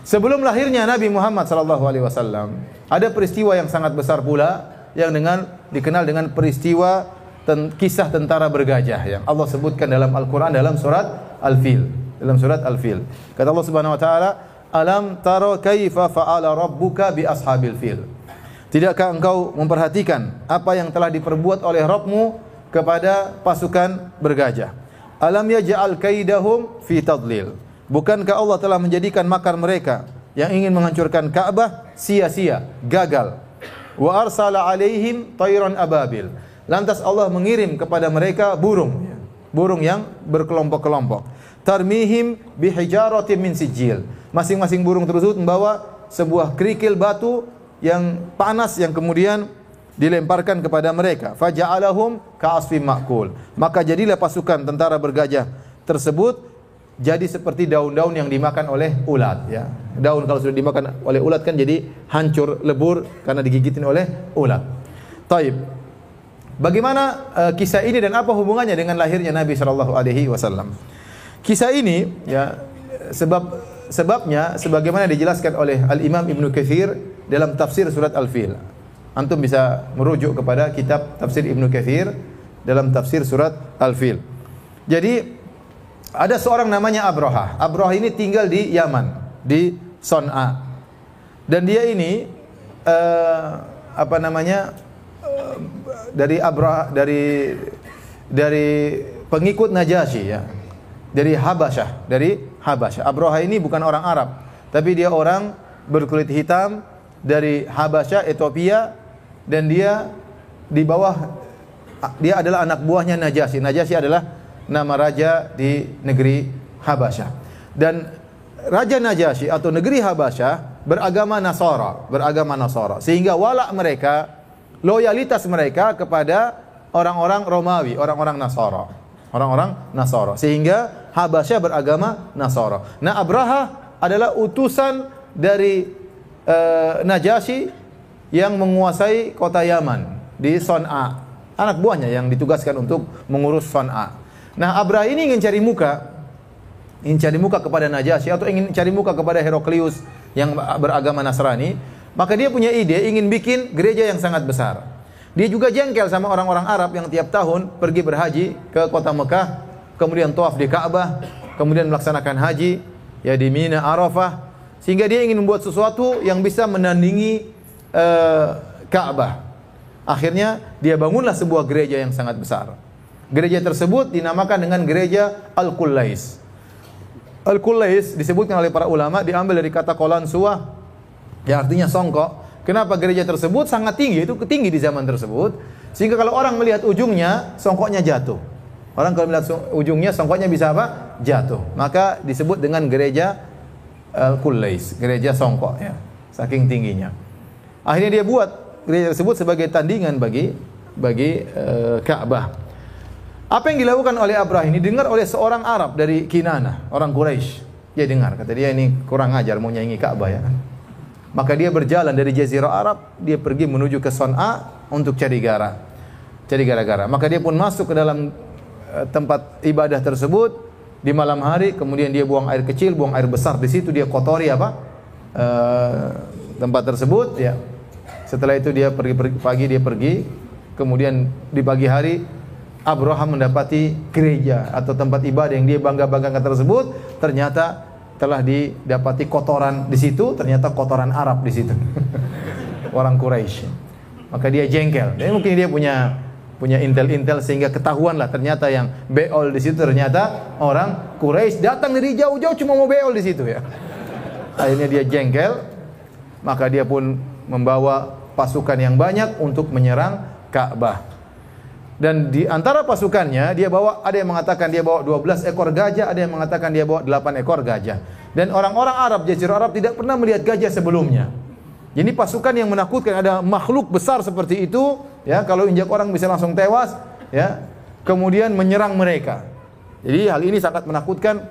Sebelum lahirnya Nabi Muhammad sallallahu alaihi wasallam, ada peristiwa yang sangat besar pula yang dengan dikenal dengan peristiwa ten, kisah tentara bergajah yang Allah sebutkan dalam Al-Qur'an dalam surat Al-Fil. Dalam surat Al-Fil. Kata Allah Subhanahu wa taala, "Alam tara kaifa fa'ala rabbuka bi ashabil fil?" Tidakkah engkau memperhatikan apa yang telah diperbuat oleh Rabbmu kepada pasukan bergajah? Alam yaj'al kaidahum fi tadlil. Bukankah Allah telah menjadikan makar mereka yang ingin menghancurkan Ka'bah sia-sia, gagal. Wa arsala alaihim tayran ababil Lantas Allah mengirim kepada mereka burung, burung yang berkelompok-kelompok. Tarmihim bihijaratin min sijil. Masing-masing burung tersebut membawa sebuah kerikil batu yang panas yang kemudian dilemparkan kepada mereka. Faja'alahum ka'asfim ma'kul. Maka jadilah pasukan tentara bergajah tersebut jadi seperti daun-daun yang dimakan oleh ulat ya. Daun kalau sudah dimakan oleh ulat kan jadi hancur, lebur karena digigitin oleh ulat. Taib. Bagaimana uh, kisah ini dan apa hubungannya dengan lahirnya Nabi Shallallahu Alaihi Wasallam? Kisah ini ya sebab sebabnya sebagaimana dijelaskan oleh Al Imam Ibnu Katsir dalam tafsir surat Al Fil. Antum bisa merujuk kepada kitab tafsir Ibnu Katsir dalam tafsir surat Al-Fil. Jadi ada seorang namanya Abroha. Abroha ini tinggal di Yaman, di Son'a. Dan dia ini uh, apa namanya uh, dari Abroha dari dari pengikut Najasyi ya. Dari Habasyah, dari Habasyah. Abroha ini bukan orang Arab, tapi dia orang berkulit hitam dari Habasyah, Ethiopia dan dia di bawah dia adalah anak buahnya Najasyi. Najasyi adalah nama raja di negeri Habasyah. Dan Raja Najasyi atau negeri Habasyah beragama Nasara, beragama Nasara. Sehingga walak mereka, loyalitas mereka kepada orang-orang Romawi, orang-orang Nasara. Orang-orang Nasara. Sehingga Habasyah beragama Nasara. Nah, Abraha adalah utusan dari uh, Najasyi yang menguasai kota Yaman di Son'a. Anak buahnya yang ditugaskan untuk mengurus Son'a. Nah, Abraha ini ingin cari muka, ingin cari muka kepada Najasyi atau ingin cari muka kepada Heraklius yang beragama Nasrani, maka dia punya ide ingin bikin gereja yang sangat besar. Dia juga jengkel sama orang-orang Arab yang tiap tahun pergi berhaji ke kota Mekah, kemudian tawaf di Ka'bah, kemudian melaksanakan haji ya di Mina Arafah, sehingga dia ingin membuat sesuatu yang bisa menandingi uh, Ka'bah. Akhirnya dia bangunlah sebuah gereja yang sangat besar. Gereja tersebut dinamakan dengan gereja Al-Qullais. Al-Qullais disebutkan oleh para ulama diambil dari kata kolan suah yang artinya songkok. Kenapa gereja tersebut sangat tinggi? Itu tinggi di zaman tersebut. Sehingga kalau orang melihat ujungnya, songkoknya jatuh. Orang kalau melihat ujungnya, songkoknya bisa apa? Jatuh. Maka disebut dengan gereja Al-Qullais, gereja songkok ya. Saking tingginya. Akhirnya dia buat gereja tersebut sebagai tandingan bagi bagi uh, Ka'bah. Apa yang dilakukan oleh Abraham ini dengar oleh seorang Arab dari Kinana, orang Quraisy. Dia dengar, kata dia ini kurang ajar mau nyanyi Ka'bah ya kan. Maka dia berjalan dari Jazirah Arab, dia pergi menuju ke Son'a untuk cari gara. Cari gara-gara. Maka dia pun masuk ke dalam uh, tempat ibadah tersebut di malam hari, kemudian dia buang air kecil, buang air besar di situ dia kotori apa? Uh, tempat tersebut ya. Setelah itu dia pergi, pergi pagi dia pergi, kemudian di pagi hari Abraham mendapati gereja atau tempat ibadah yang dia bangga-banggakan tersebut ternyata telah didapati kotoran di situ, ternyata kotoran Arab di situ. Orang Quraisy. Maka dia jengkel. Dan mungkin dia punya punya intel-intel sehingga ketahuan lah ternyata yang beol di situ ternyata orang Quraisy datang dari jauh-jauh cuma mau beol di situ ya. Akhirnya dia jengkel, maka dia pun membawa pasukan yang banyak untuk menyerang Ka'bah. Dan di antara pasukannya dia bawa ada yang mengatakan dia bawa 12 ekor gajah, ada yang mengatakan dia bawa 8 ekor gajah. Dan orang-orang Arab, Jazirah Arab tidak pernah melihat gajah sebelumnya. Jadi pasukan yang menakutkan ada makhluk besar seperti itu, ya kalau injak orang bisa langsung tewas, ya. Kemudian menyerang mereka. Jadi hal ini sangat menakutkan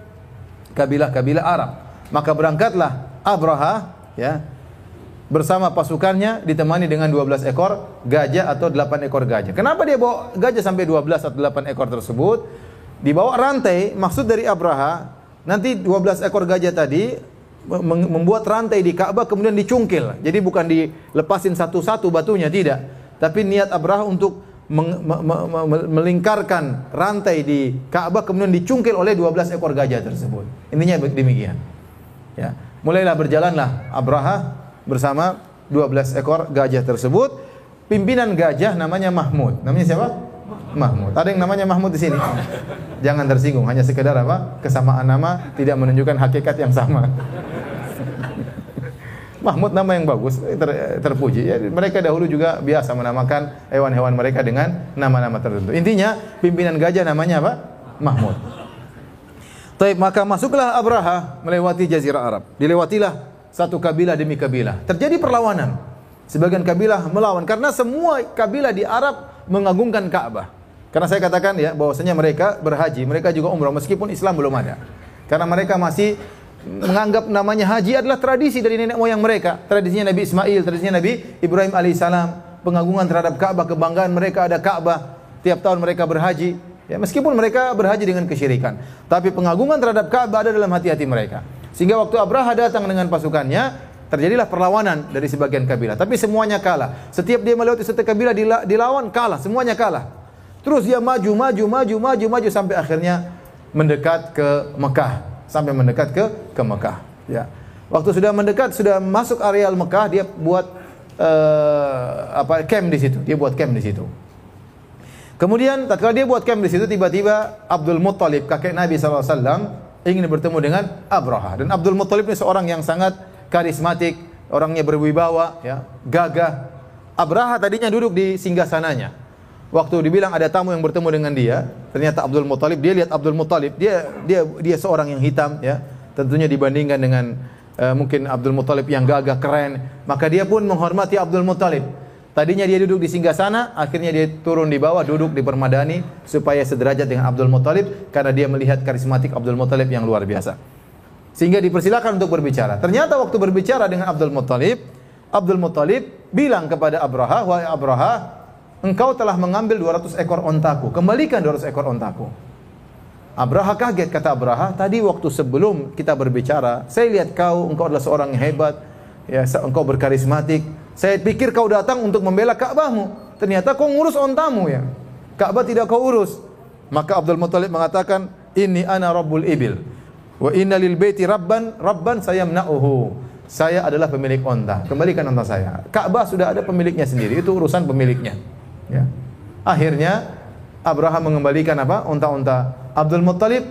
kabilah-kabilah Arab. Maka berangkatlah Abraha, ya, bersama pasukannya ditemani dengan 12 ekor gajah atau 8 ekor gajah. Kenapa dia bawa gajah sampai 12 atau 8 ekor tersebut? Dibawa rantai, maksud dari Abraha, nanti 12 ekor gajah tadi membuat rantai di Ka'bah kemudian dicungkil. Jadi bukan dilepasin satu-satu batunya, tidak. Tapi niat Abraha untuk melingkarkan rantai di Ka'bah kemudian dicungkil oleh 12 ekor gajah tersebut. Intinya demikian. Ya. Mulailah berjalanlah Abraha bersama 12 ekor gajah tersebut. Pimpinan gajah namanya Mahmud. Namanya siapa? Mahmud. Ada yang namanya Mahmud di sini? Jangan tersinggung, hanya sekedar apa? Kesamaan nama tidak menunjukkan hakikat yang sama. Mahmud nama yang bagus, ter, terpuji. Ya, mereka dahulu juga biasa menamakan hewan-hewan mereka dengan nama-nama tertentu. Intinya pimpinan gajah namanya apa? Mahmud. Taib, maka masuklah Abraha melewati jazirah Arab. Dilewatilah satu kabilah demi kabilah. Terjadi perlawanan. Sebagian kabilah melawan karena semua kabilah di Arab mengagungkan Ka'bah. Karena saya katakan ya bahwasanya mereka berhaji, mereka juga umrah meskipun Islam belum ada. Karena mereka masih menganggap namanya haji adalah tradisi dari nenek moyang mereka. Tradisinya Nabi Ismail, tradisinya Nabi Ibrahim alaihissalam, pengagungan terhadap Ka'bah, kebanggaan mereka ada Ka'bah. Tiap tahun mereka berhaji. Ya, meskipun mereka berhaji dengan kesyirikan, tapi pengagungan terhadap Ka'bah ada dalam hati-hati mereka. Sehingga waktu Abraha datang dengan pasukannya, terjadilah perlawanan dari sebagian kabilah. Tapi semuanya kalah. Setiap dia melewati satu kabilah dilawan, kalah. Semuanya kalah. Terus dia maju, maju, maju, maju, maju sampai akhirnya mendekat ke Mekah, sampai mendekat ke ke Mekah. Ya. Waktu sudah mendekat, sudah masuk areal Mekah, dia buat uh, apa camp di situ. Dia buat camp di situ. Kemudian tatkala dia buat camp di situ tiba-tiba Abdul Muttalib kakek Nabi SAW ingin bertemu dengan Abraha dan Abdul Muttalib ini seorang yang sangat karismatik, orangnya berwibawa, ya, gagah. Abraha tadinya duduk di singgasananya. Waktu dibilang ada tamu yang bertemu dengan dia, ternyata Abdul Muttalib, dia lihat Abdul Muttalib, dia dia dia seorang yang hitam, ya. Tentunya dibandingkan dengan uh, mungkin Abdul Muttalib yang gagah keren, maka dia pun menghormati Abdul Muttalib. Tadinya dia duduk di singgah sana, akhirnya dia turun di bawah, duduk di permadani supaya sederajat dengan Abdul Muttalib karena dia melihat karismatik Abdul Muttalib yang luar biasa. Sehingga dipersilakan untuk berbicara. Ternyata waktu berbicara dengan Abdul Muttalib, Abdul Muttalib bilang kepada Abraha, "Wahai Abraha, engkau telah mengambil 200 ekor ontaku. Kembalikan 200 ekor ontaku." Abraha kaget kata Abraha, "Tadi waktu sebelum kita berbicara, saya lihat kau engkau adalah seorang yang hebat, ya engkau berkarismatik, saya pikir kau datang untuk membela Ka'bahmu. Ternyata kau ngurus ontamu ya. Ka'bah tidak kau urus. Maka Abdul Muthalib mengatakan, "Inni ana rabbul ibil. Wa inna lil baiti rabban, rabban sayamna'uhu." Saya adalah pemilik onta. Kembalikan onta saya. Ka'bah sudah ada pemiliknya sendiri. Itu urusan pemiliknya. Ya. Akhirnya Abraham mengembalikan apa? Onta-onta Abdul Muthalib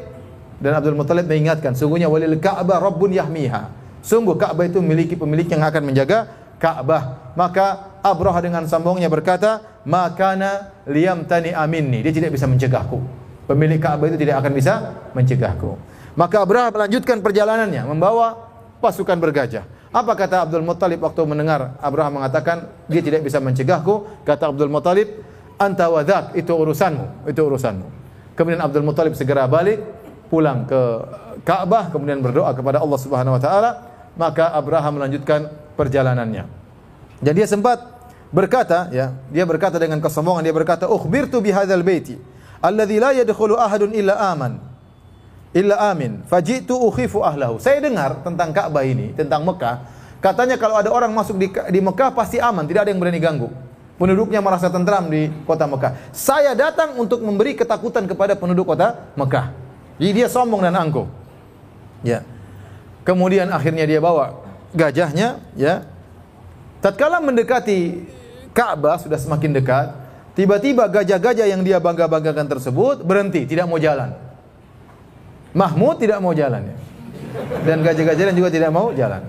dan Abdul Muthalib mengingatkan, sungguhnya walil Ka'bah rabbun yahmiha. Sungguh Ka'bah itu memiliki pemilik yang akan menjaga Ka'bah. Maka Abraha dengan sambungnya berkata, "Makana liam tani aminni." Dia tidak bisa mencegahku. Pemilik Ka'bah itu tidak akan bisa mencegahku. Maka Abraha melanjutkan perjalanannya membawa pasukan bergajah. Apa kata Abdul Muttalib waktu mendengar Abraham mengatakan dia tidak bisa mencegahku? Kata Abdul Muttalib, "Anta wadak, itu urusanmu, itu urusanmu." Kemudian Abdul Muttalib segera balik pulang ke Ka'bah kemudian berdoa kepada Allah Subhanahu wa taala, maka Abraham melanjutkan perjalanannya. Jadi dia sempat berkata, ya, dia berkata dengan kesombongan, dia berkata, "Ukhbirtu bihadzal baiti alladzi la yadkhulu ahadun illa aman." Illa amin. Fajitu ukhifu ahlahu. Saya dengar tentang Ka'bah ini, tentang Mekah, katanya kalau ada orang masuk di, di Mekah pasti aman, tidak ada yang berani ganggu. Penduduknya merasa tentram di kota Mekah. Saya datang untuk memberi ketakutan kepada penduduk kota Mekah. Jadi dia sombong dan angkuh. Ya. Kemudian akhirnya dia bawa gajahnya ya. Tatkala mendekati Ka'bah sudah semakin dekat tiba-tiba gajah-gajah yang dia bangga-banggakan tersebut berhenti tidak mau jalan. Mahmud tidak mau jalan ya. Dan gajah-gajah juga tidak mau jalan.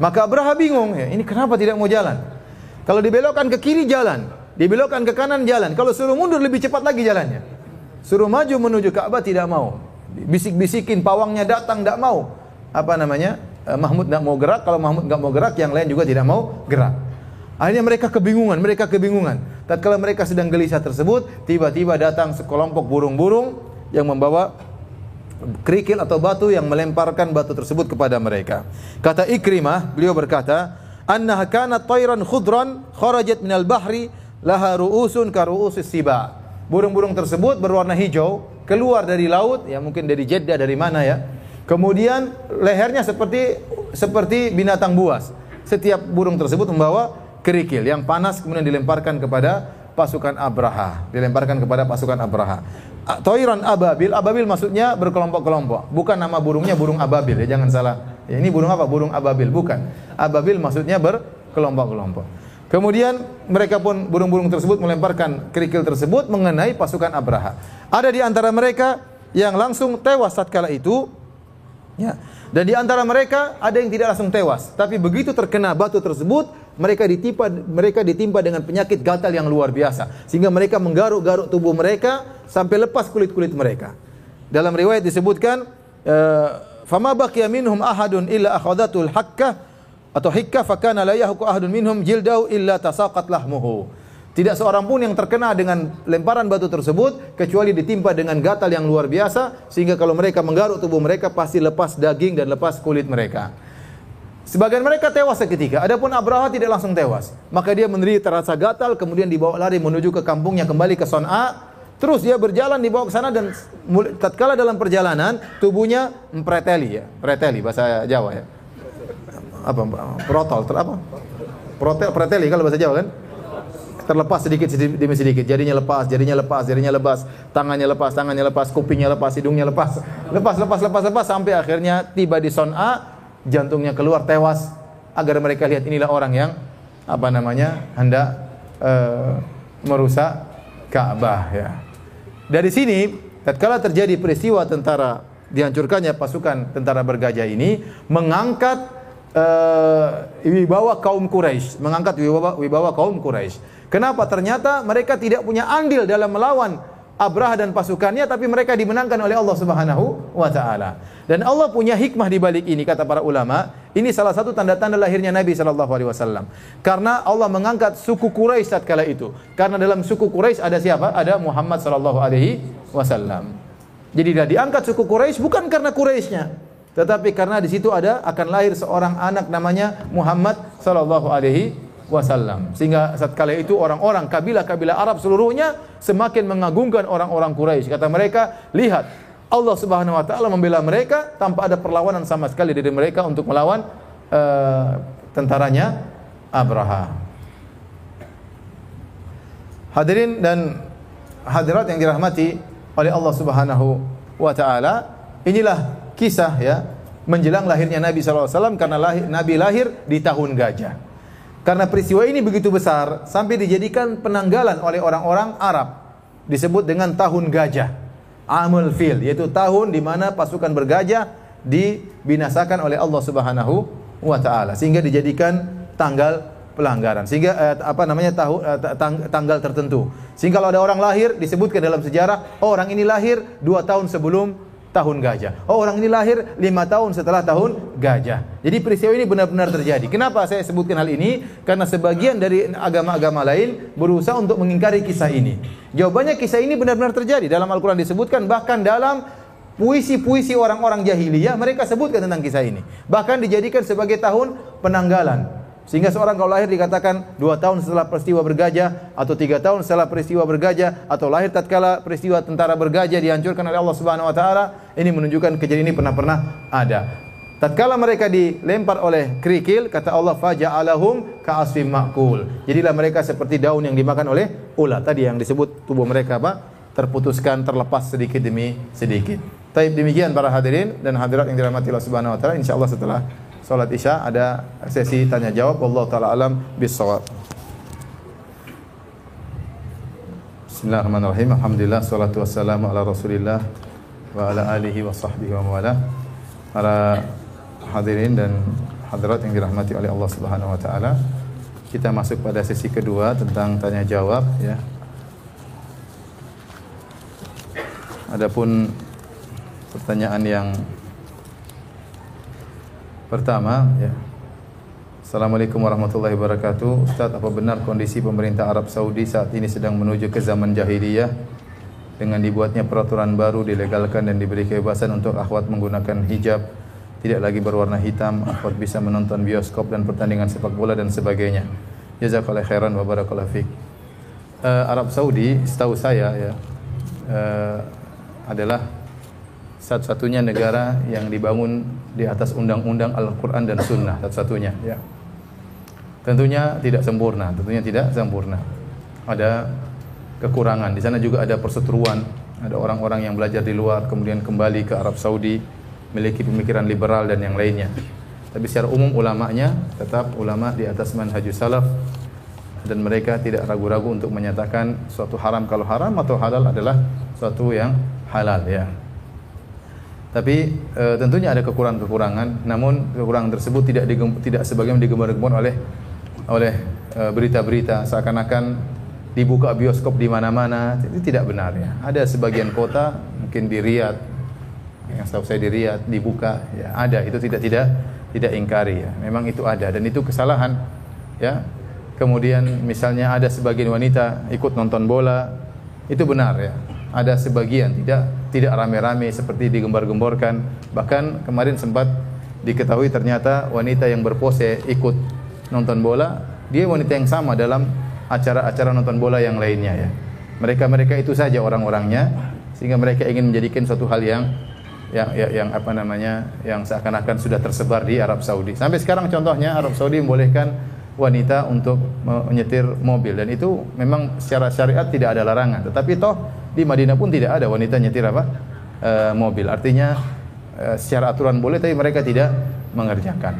Maka Abraha bingung ya ini kenapa tidak mau jalan? Kalau dibelokkan ke kiri jalan. Dibelokkan ke kanan jalan. Kalau suruh mundur lebih cepat lagi jalannya. Suruh maju menuju Ka'bah tidak mau. Bisik-bisikin pawangnya datang tidak mau. Apa namanya Mahmud tidak mau gerak, kalau Mahmud nggak mau gerak, yang lain juga tidak mau gerak. Akhirnya mereka kebingungan, mereka kebingungan. Tatkala mereka sedang gelisah tersebut, tiba-tiba datang sekelompok burung-burung yang membawa kerikil atau batu yang melemparkan batu tersebut kepada mereka. Kata Ikrimah, beliau berkata, "Annaha kanat tayran khudran kharajat minal bahri laha ru'usun ka ru'usis siba." Burung-burung tersebut berwarna hijau, keluar dari laut, ya mungkin dari Jeddah dari mana ya Kemudian lehernya seperti seperti binatang buas. Setiap burung tersebut membawa kerikil yang panas kemudian dilemparkan kepada pasukan Abraha, dilemparkan kepada pasukan Abraha. Toiran ababil, ababil maksudnya berkelompok-kelompok. Bukan nama burungnya burung ababil ya, jangan salah. Ya, ini burung apa? Burung ababil, bukan. Ababil maksudnya berkelompok-kelompok. Kemudian mereka pun burung-burung tersebut melemparkan kerikil tersebut mengenai pasukan Abraha. Ada di antara mereka yang langsung tewas tatkala itu Ya. Dan di antara mereka ada yang tidak langsung tewas, tapi begitu terkena batu tersebut, mereka ditimpa mereka ditimpa dengan penyakit gatal yang luar biasa, sehingga mereka menggaruk-garuk tubuh mereka sampai lepas kulit-kulit mereka. Dalam riwayat disebutkan, eh, "Fama baqiya minhum ahadun illa akhadatul hakkah atau hikka fakana la yahku ahadun minhum jildau illa tasaqat lahmuhu." Tidak seorang pun yang terkena dengan lemparan batu tersebut kecuali ditimpa dengan gatal yang luar biasa sehingga kalau mereka menggaruk tubuh mereka pasti lepas daging dan lepas kulit mereka. Sebagian mereka tewas seketika. Adapun Abraha tidak langsung tewas. Maka dia menderita rasa gatal kemudian dibawa lari menuju ke kampungnya kembali ke Son'a. Terus dia berjalan dibawa ke sana dan tatkala dalam perjalanan tubuhnya mempreteli ya, preteli bahasa Jawa ya. Apa protol, apa? Protel, preteli kalau bahasa Jawa kan? Terlepas sedikit demi sedikit. Jadinya lepas, jadinya lepas, jadinya lepas, tangannya lepas, tangannya lepas, kupingnya lepas, hidungnya lepas. Lepas, lepas, lepas, lepas sampai akhirnya tiba di Son'a, jantungnya keluar tewas agar mereka lihat inilah orang yang apa namanya hendak uh, merusak Ka'bah ya. Dari sini tatkala terjadi peristiwa tentara dihancurkannya pasukan tentara bergajah ini mengangkat uh, wibawa kaum Quraisy, mengangkat wibawa, wibawa kaum Quraisy. Kenapa? Ternyata mereka tidak punya andil dalam melawan Abraha dan pasukannya tapi mereka dimenangkan oleh Allah Subhanahu wa taala. Dan Allah punya hikmah di balik ini kata para ulama, ini salah satu tanda-tanda lahirnya Nabi sallallahu alaihi wasallam. Karena Allah mengangkat suku Quraisy saat kala itu. Karena dalam suku Quraisy ada siapa? Ada Muhammad sallallahu alaihi wasallam. Jadi dia diangkat suku Quraisy bukan karena Quraisynya, tetapi karena di situ ada akan lahir seorang anak namanya Muhammad sallallahu alaihi wasallam. Sehingga saat kala itu orang-orang kabilah-kabilah Arab seluruhnya semakin mengagungkan orang-orang Quraisy. Kata mereka, lihat Allah Subhanahu wa taala membela mereka tanpa ada perlawanan sama sekali dari mereka untuk melawan uh, tentaranya Abraha. Hadirin dan hadirat yang dirahmati oleh Allah Subhanahu wa taala, inilah kisah ya menjelang lahirnya Nabi SAW karena lahir, Nabi lahir di tahun gajah. Karena peristiwa ini begitu besar sampai dijadikan penanggalan oleh orang-orang Arab disebut dengan tahun gajah. Amul fil yaitu tahun di mana pasukan bergajah dibinasakan oleh Allah Subhanahu wa taala sehingga dijadikan tanggal pelanggaran sehingga eh, apa namanya tahu eh, tang, tanggal tertentu sehingga kalau ada orang lahir disebutkan dalam sejarah oh, orang ini lahir dua tahun sebelum tahun gajah. Oh orang ini lahir lima tahun setelah tahun gajah. Jadi peristiwa ini benar-benar terjadi. Kenapa saya sebutkan hal ini? Karena sebagian dari agama-agama lain berusaha untuk mengingkari kisah ini. Jawabannya kisah ini benar-benar terjadi. Dalam Al-Quran disebutkan bahkan dalam puisi-puisi orang-orang jahiliyah mereka sebutkan tentang kisah ini. Bahkan dijadikan sebagai tahun penanggalan. Sehingga seorang kalau lahir dikatakan dua tahun setelah peristiwa bergajah atau tiga tahun setelah peristiwa bergajah atau lahir tatkala peristiwa tentara bergajah dihancurkan oleh Allah Subhanahu Wa Taala ini menunjukkan kejadian ini pernah-pernah ada. Tatkala mereka dilempar oleh kerikil kata Allah faja'alahum ka'asfim ma'kul. Jadilah mereka seperti daun yang dimakan oleh ulat. Tadi yang disebut tubuh mereka apa? terputuskan, terlepas sedikit demi sedikit. Taib demikian para hadirin dan hadirat yang dirahmati Allah Subhanahu wa taala insyaallah setelah salat Isya ada sesi tanya jawab Allah taala alam bisawab. Bismillahirrahmanirrahim. Alhamdulillah salatu wassalamu ala Rasulillah wa ala alihi wa sahbihi wa wala. Para hadirin dan hadirat yang dirahmati oleh Allah Subhanahu wa taala. Kita masuk pada sesi kedua tentang tanya jawab ya. Adapun pertanyaan yang Pertama, ya. Assalamualaikum warahmatullahi wabarakatuh. Ustaz, apa benar kondisi pemerintah Arab Saudi saat ini sedang menuju ke zaman jahiliyah dengan dibuatnya peraturan baru dilegalkan dan diberi kebebasan untuk akhwat menggunakan hijab, tidak lagi berwarna hitam, akhwat bisa menonton bioskop dan pertandingan sepak bola dan sebagainya. Jazakallahu khairan wa barakallahu fiik. Uh, Arab Saudi, setahu saya ya, uh, adalah satu-satunya negara yang dibangun di atas undang-undang Al-Quran dan Sunnah satu-satunya. Ya. tentunya tidak sempurna tentunya tidak sempurna. Ada kekurangan. Di sana juga ada perseteruan. Ada orang-orang yang belajar di luar kemudian kembali ke Arab Saudi memiliki pemikiran liberal dan yang lainnya. Tapi secara umum ulamanya tetap ulama di atas manhajus salaf dan mereka tidak ragu-ragu untuk menyatakan suatu haram kalau haram atau halal adalah suatu yang halal ya tapi e, tentunya ada kekurangan-kekurangan, namun kekurangan tersebut tidak digem, tidak sebagaimana digembar-gembar oleh oleh e, berita-berita seakan-akan dibuka bioskop di mana-mana. Itu tidak benar ya. Ada sebagian kota mungkin di Riyadh yang setahu saya di Riyadh dibuka ya ada itu tidak tidak tidak ingkari ya. Memang itu ada dan itu kesalahan ya. Kemudian misalnya ada sebagian wanita ikut nonton bola itu benar ya. Ada sebagian tidak tidak rame-rame seperti digembar-gemborkan. Bahkan kemarin sempat diketahui ternyata wanita yang berpose ikut nonton bola, dia wanita yang sama dalam acara-acara nonton bola yang lainnya ya. Mereka-mereka itu saja orang-orangnya sehingga mereka ingin menjadikan suatu hal yang yang, yang, yang apa namanya yang seakan-akan sudah tersebar di Arab Saudi. Sampai sekarang contohnya Arab Saudi membolehkan wanita untuk menyetir mobil dan itu memang secara syariat tidak ada larangan. Tetapi toh di Madinah pun tidak ada wanita nyetir apa? E, mobil. Artinya e, secara aturan boleh tapi mereka tidak mengerjakan.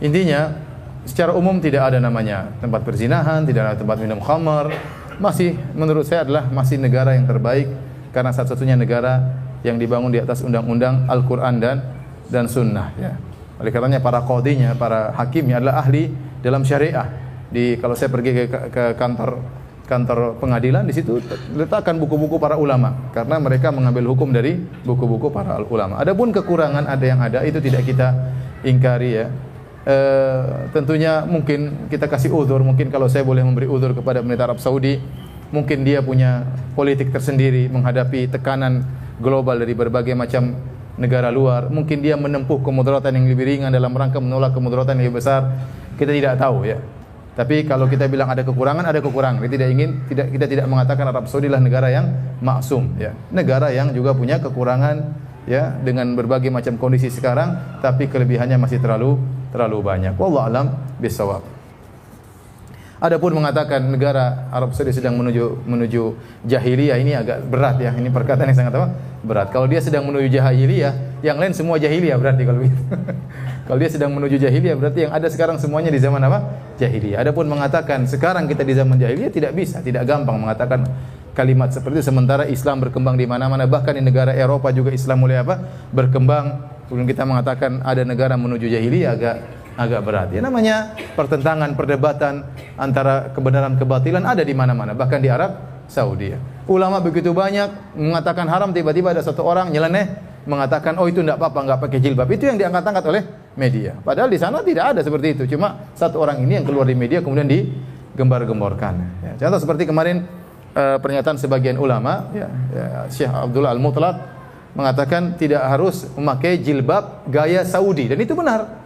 Intinya secara umum tidak ada namanya tempat perzinahan, tidak ada tempat minum khamar. Masih menurut saya adalah masih negara yang terbaik karena satu-satunya negara yang dibangun di atas undang-undang Al-Qur'an dan dan sunnah ya. Oleh karenanya para qadinya, para hakimnya adalah ahli dalam syariah. Di kalau saya pergi ke, ke kantor kantor pengadilan di situ letakkan buku-buku para ulama karena mereka mengambil hukum dari buku-buku para ulama. Adapun kekurangan ada yang ada itu tidak kita ingkari ya. E, tentunya mungkin kita kasih uzur, mungkin kalau saya boleh memberi uzur kepada pemerintah Arab Saudi, mungkin dia punya politik tersendiri menghadapi tekanan global dari berbagai macam negara luar. Mungkin dia menempuh kemudaratan yang lebih ringan dalam rangka menolak kemudaratan yang lebih besar. Kita tidak tahu ya. Tapi kalau kita bilang ada kekurangan, ada kekurangan. Kita tidak ingin tidak kita tidak mengatakan Arab Saudi adalah negara yang maksum ya. Negara yang juga punya kekurangan ya dengan berbagai macam kondisi sekarang tapi kelebihannya masih terlalu terlalu banyak. Wallahu alam bisawab. Adapun mengatakan negara Arab Saudi sedang menuju menuju jahiliyah ini agak berat ya. Ini perkataan yang sangat apa? Berat. Kalau dia sedang menuju jahiliyah, yang lain semua jahiliyah berarti kalau begitu. Kalau dia sedang menuju jahiliyah berarti yang ada sekarang semuanya di zaman apa? Jahiliyah. Adapun mengatakan sekarang kita di zaman jahiliyah tidak bisa, tidak gampang mengatakan kalimat seperti itu sementara Islam berkembang di mana-mana bahkan di negara Eropa juga Islam mulai apa? berkembang. Kemudian kita mengatakan ada negara menuju jahiliyah agak agak berat. Ya namanya pertentangan, perdebatan antara kebenaran kebatilan ada di mana-mana, bahkan di Arab Saudi. Ulama begitu banyak mengatakan haram tiba-tiba ada satu orang nyeleneh mengatakan oh itu tidak apa-apa nggak pakai jilbab. Itu yang diangkat-angkat oleh media. Padahal di sana tidak ada seperti itu. Cuma satu orang ini yang keluar di media kemudian digembar-gemborkan. Ya, contoh seperti kemarin uh, pernyataan sebagian ulama, ya, ya, Syekh Abdullah Al Mutlaq mengatakan tidak harus memakai jilbab gaya Saudi dan itu benar.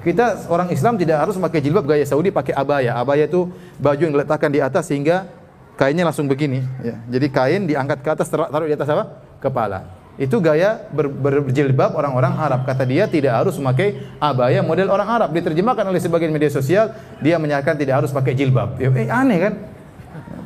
Kita orang Islam tidak harus memakai jilbab gaya Saudi, pakai abaya. Abaya itu baju yang diletakkan di atas sehingga kainnya langsung begini. Ya. Jadi kain diangkat ke atas, taruh di atas apa? Kepala. Itu gaya ber, berjilbab orang-orang Arab. Kata dia tidak harus memakai abaya model orang Arab. Diterjemahkan oleh sebagian media sosial, dia menyatakan tidak harus pakai jilbab. Ya, eh, aneh kan?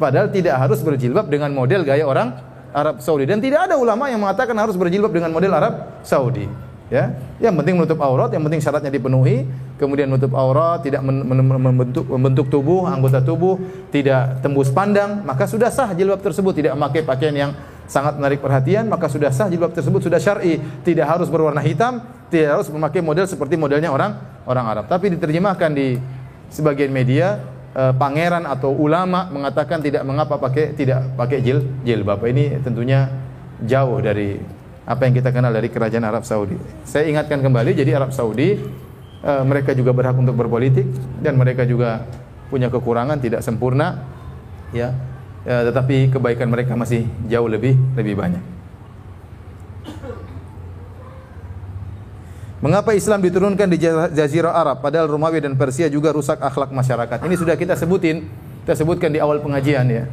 Padahal tidak harus berjilbab dengan model gaya orang Arab Saudi dan tidak ada ulama yang mengatakan harus berjilbab dengan model Arab Saudi. Ya, yang penting menutup aurat, yang penting syaratnya dipenuhi, kemudian menutup aurat, tidak membentuk, membentuk tubuh, anggota tubuh, tidak tembus pandang, maka sudah sah jilbab tersebut, tidak memakai pakaian yang sangat menarik perhatian, maka sudah sah jilbab tersebut sudah syar'i, tidak harus berwarna hitam, tidak harus memakai model seperti modelnya orang orang Arab. Tapi diterjemahkan di sebagian media eh, pangeran atau ulama mengatakan tidak mengapa pakai tidak pakai jil jilbab. Ini tentunya jauh dari apa yang kita kenal dari kerajaan Arab Saudi. Saya ingatkan kembali jadi Arab Saudi eh, mereka juga berhak untuk berpolitik dan mereka juga punya kekurangan tidak sempurna ya ya, tetapi kebaikan mereka masih jauh lebih lebih banyak. Mengapa Islam diturunkan di Jazirah Arab padahal Romawi dan Persia juga rusak akhlak masyarakat? Ini sudah kita sebutin, kita sebutkan di awal pengajian ya.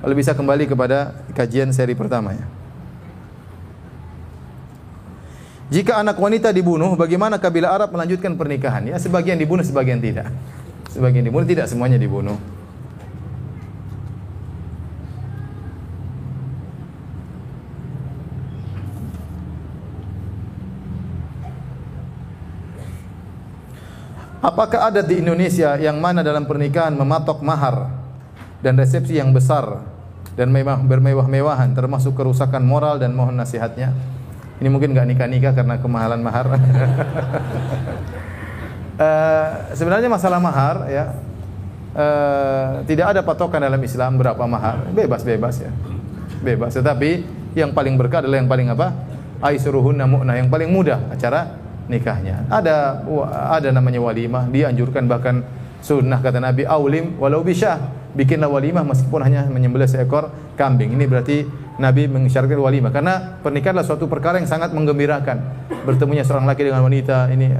Kalau bisa kembali kepada kajian seri pertama ya. Jika anak wanita dibunuh, bagaimana kabilah Arab melanjutkan pernikahan? Ya, sebagian dibunuh, sebagian tidak. Sebagian dibunuh, tidak semuanya dibunuh. Apakah ada di Indonesia yang mana dalam pernikahan mematok mahar dan resepsi yang besar dan mewah, bermewah-mewahan termasuk kerusakan moral dan mohon nasihatnya? Ini mungkin nggak nikah-nikah karena kemahalan mahar. uh, sebenarnya masalah mahar ya uh, tidak ada patokan dalam Islam berapa mahar, bebas-bebas ya, bebas. Tetapi yang paling berkah adalah yang paling apa? Aisruhunna mu'nah, yang paling mudah acara nikahnya. Ada ada namanya walimah, dianjurkan bahkan sunnah kata Nabi aulim walau bisa bikinlah walimah meskipun hanya menyembelih seekor kambing. Ini berarti Nabi mengisyaratkan walimah karena pernikahan adalah suatu perkara yang sangat menggembirakan. Bertemunya seorang laki dengan wanita ini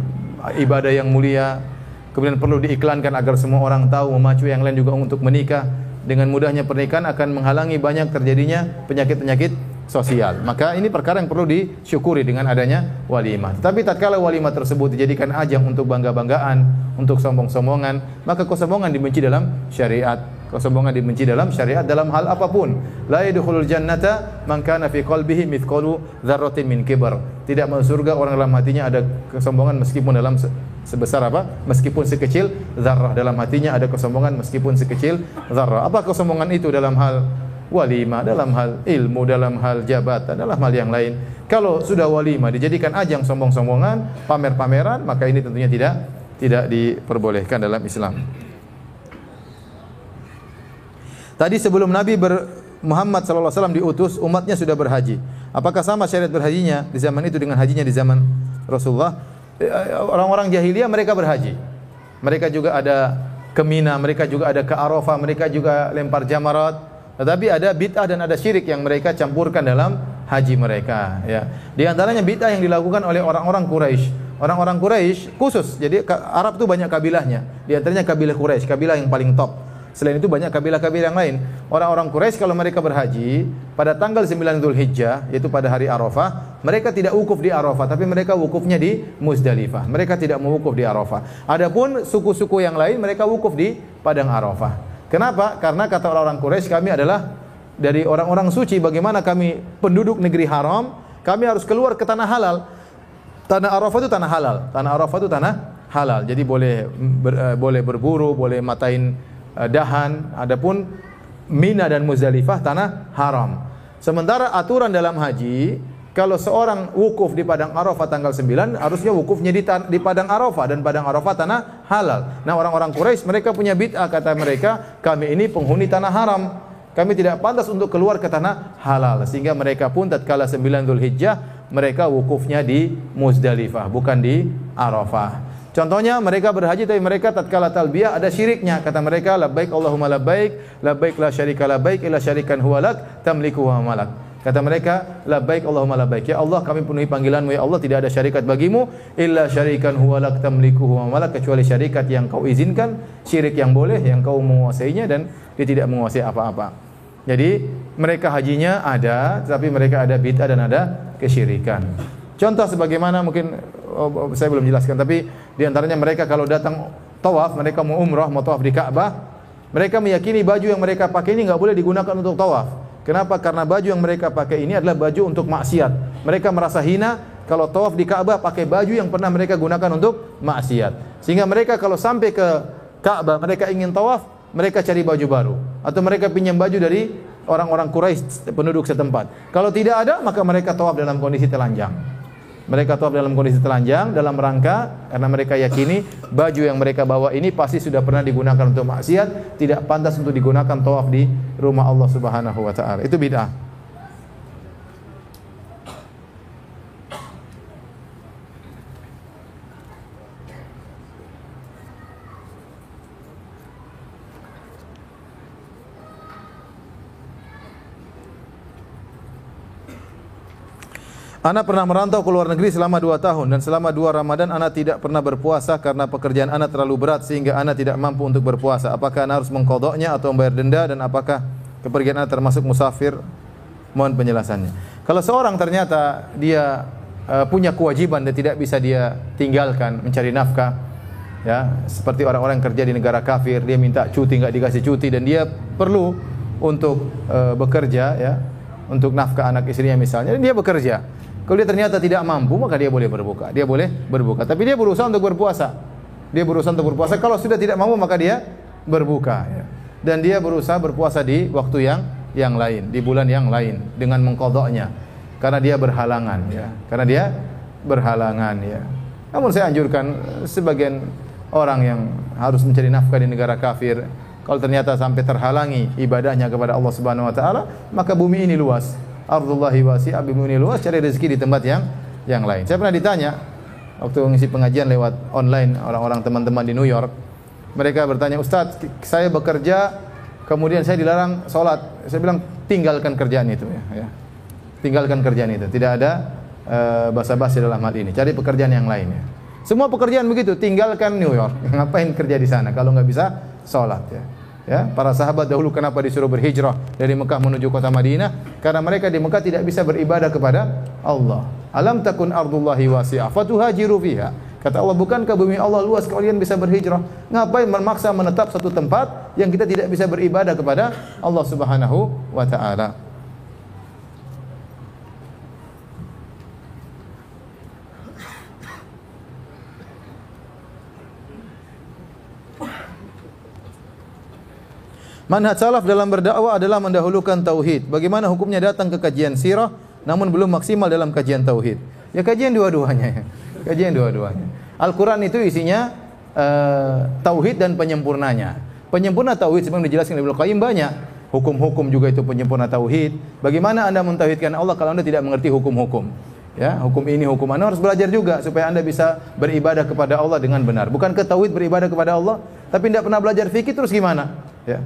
ibadah yang mulia. Kemudian perlu diiklankan agar semua orang tahu memacu yang lain juga untuk menikah. Dengan mudahnya pernikahan akan menghalangi banyak terjadinya penyakit-penyakit sosial. Maka ini perkara yang perlu disyukuri dengan adanya walimah. Tapi tatkala walimah tersebut dijadikan ajang untuk bangga-banggaan, untuk sombong-sombongan, maka kesombongan dibenci dalam syariat. Kesombongan dibenci dalam syariat dalam hal apa pun. La yadkhulul jannata man kana fi qalbihi mithqalu dzarratin min kibar. Tidak masuk surga orang dalam hatinya ada kesombongan meskipun dalam sebesar apa? Meskipun sekecil zarrah dalam hatinya ada kesombongan meskipun sekecil zarrah. Apa kesombongan itu dalam hal walima, dalam hal ilmu, dalam hal jabatan, dalam hal yang lain. Kalau sudah walima dijadikan ajang sombong-sombongan, pamer-pameran, maka ini tentunya tidak tidak diperbolehkan dalam Islam. Tadi sebelum Nabi ber, Muhammad SAW diutus, umatnya sudah berhaji. Apakah sama syariat berhajinya di zaman itu dengan hajinya di zaman Rasulullah? Eh, orang-orang jahiliyah mereka berhaji. Mereka juga ada ke Mina, mereka juga ada ke Arafah, mereka juga lempar jamarat. Tetapi ada bid'ah dan ada syirik yang mereka campurkan dalam haji mereka. Ya. Di antaranya bid'ah yang dilakukan oleh orang-orang Quraisy. Orang-orang Quraisy khusus. Jadi Arab itu banyak kabilahnya. Di antaranya kabilah Quraisy, kabilah yang paling top. Selain itu banyak kabilah-kabilah yang lain. Orang-orang Quraisy kalau mereka berhaji pada tanggal 9 Hijjah yaitu pada hari Arafah, mereka tidak wukuf di Arafah tapi mereka wukufnya di Muzdalifah. Mereka tidak mewukuf di Arafah. Adapun suku-suku yang lain mereka wukuf di padang Arafah. Kenapa? Karena kata orang-orang Quraisy kami adalah dari orang-orang suci bagaimana kami penduduk negeri haram, kami harus keluar ke tanah halal. Tanah Arafah itu tanah halal. Tanah Arafah itu tanah halal. Jadi boleh ber, uh, boleh berburu, boleh matain Eh, dahan, adapun Mina dan Muzdalifah tanah haram. Sementara aturan dalam haji kalau seorang wukuf di padang Arafah tanggal 9 harusnya wukufnya di, di padang Arafah dan padang Arafah tanah halal. Nah, orang-orang Quraisy mereka punya bid'ah kata mereka, kami ini penghuni tanah haram. Kami tidak pantas untuk keluar ke tanah halal sehingga mereka pun tatkala 9 Zulhijjah mereka wukufnya di Muzdalifah bukan di Arafah. Contohnya mereka berhaji tapi mereka tatkala talbiyah ada syiriknya. Kata mereka labbaik Allahumma labbaik, labbaik la syarika labbaik illa syarikan huwalak tamliku wa malak. Kata mereka labbaik Allahumma labbaik. Ya Allah kami penuhi panggilanmu ya Allah tidak ada syarikat bagimu illa syarikan huwalak tamliku wa malak kecuali syarikat yang kau izinkan, syirik yang boleh yang kau menguasainya dan dia tidak menguasai apa-apa. Jadi mereka hajinya ada tapi mereka ada bid'ah dan ada kesyirikan. Contoh sebagaimana mungkin oh, saya belum jelaskan tapi di antaranya mereka kalau datang tawaf, mereka mau umrah, mau tawaf di Ka'bah, mereka meyakini baju yang mereka pakai ini nggak boleh digunakan untuk tawaf. Kenapa? Karena baju yang mereka pakai ini adalah baju untuk maksiat. Mereka merasa hina kalau tawaf di Ka'bah pakai baju yang pernah mereka gunakan untuk maksiat. Sehingga mereka kalau sampai ke Ka'bah, mereka ingin tawaf, mereka cari baju baru atau mereka pinjam baju dari orang-orang Quraisy penduduk setempat. Kalau tidak ada, maka mereka tawaf dalam kondisi telanjang. Mereka tawaf dalam kondisi telanjang dalam rangka karena mereka yakini baju yang mereka bawa ini pasti sudah pernah digunakan untuk maksiat, tidak pantas untuk digunakan tawaf di rumah Allah Subhanahu wa taala. Itu bid'ah. Anak pernah merantau ke luar negeri selama dua tahun dan selama dua Ramadan anak tidak pernah berpuasa karena pekerjaan anak terlalu berat sehingga anak tidak mampu untuk berpuasa. Apakah anak harus mengkodoknya atau membayar denda dan apakah kepergian anak termasuk musafir? Mohon penjelasannya. Kalau seorang ternyata dia uh, punya kewajiban dan tidak bisa dia tinggalkan mencari nafkah, ya seperti orang-orang kerja di negara kafir, dia minta cuti nggak dikasih cuti dan dia perlu untuk uh, bekerja, ya untuk nafkah anak istrinya misalnya, dan dia bekerja kalau dia ternyata tidak mampu, maka dia boleh berbuka. Dia boleh berbuka. Tapi dia berusaha untuk berpuasa. Dia berusaha untuk berpuasa. Kalau sudah tidak mampu, maka dia berbuka. Ya. Dan dia berusaha berpuasa di waktu yang yang lain, di bulan yang lain dengan mengkodoknya. Karena dia berhalangan, ya. Karena dia berhalangan, ya. Namun saya anjurkan eh, sebagian orang yang harus mencari nafkah di negara kafir, kalau ternyata sampai terhalangi ibadahnya kepada Allah Subhanahu wa taala, maka bumi ini luas ardullahi wasi'ah bimuni luas cari rezeki di tempat yang yang lain. Saya pernah ditanya waktu mengisi pengajian lewat online orang-orang teman-teman di New York. Mereka bertanya, "Ustaz, saya bekerja kemudian saya dilarang sholat." Saya bilang, "Tinggalkan kerjaan itu ya." ya. Tinggalkan kerjaan itu. Tidak ada uh, basa-basi dalam hal ini. Cari pekerjaan yang lain ya. Semua pekerjaan begitu, tinggalkan New York. Ngapain kerja di sana kalau nggak bisa sholat ya. Ya, para sahabat dahulu kenapa disuruh berhijrah dari Mekah menuju kota Madinah? Karena mereka di Mekah tidak bisa beribadah kepada Allah. Alam takun ardullahi wasi'ah fatuhajiru fiha. Kata Allah, bukankah bumi Allah luas kalian bisa berhijrah? Ngapain memaksa menetap satu tempat yang kita tidak bisa beribadah kepada Allah Subhanahu wa taala? Manhaj salaf dalam berdakwah adalah mendahulukan tauhid. Bagaimana hukumnya datang ke kajian sirah namun belum maksimal dalam kajian tauhid? Ya kajian dua-duanya. Kajian dua-duanya. Al-Qur'an itu isinya uh, tauhid dan penyempurnanya. Penyempurna tauhid sebenarnya dijelaskan oleh Ibnu Qayyim banyak. Hukum-hukum juga itu penyempurna tauhid. Bagaimana Anda mentauhidkan Allah kalau Anda tidak mengerti hukum-hukum? Ya, hukum ini, hukum Anda harus belajar juga supaya Anda bisa beribadah kepada Allah dengan benar. Bukan ke tauhid beribadah kepada Allah, tapi tidak pernah belajar fikih terus gimana? Ya.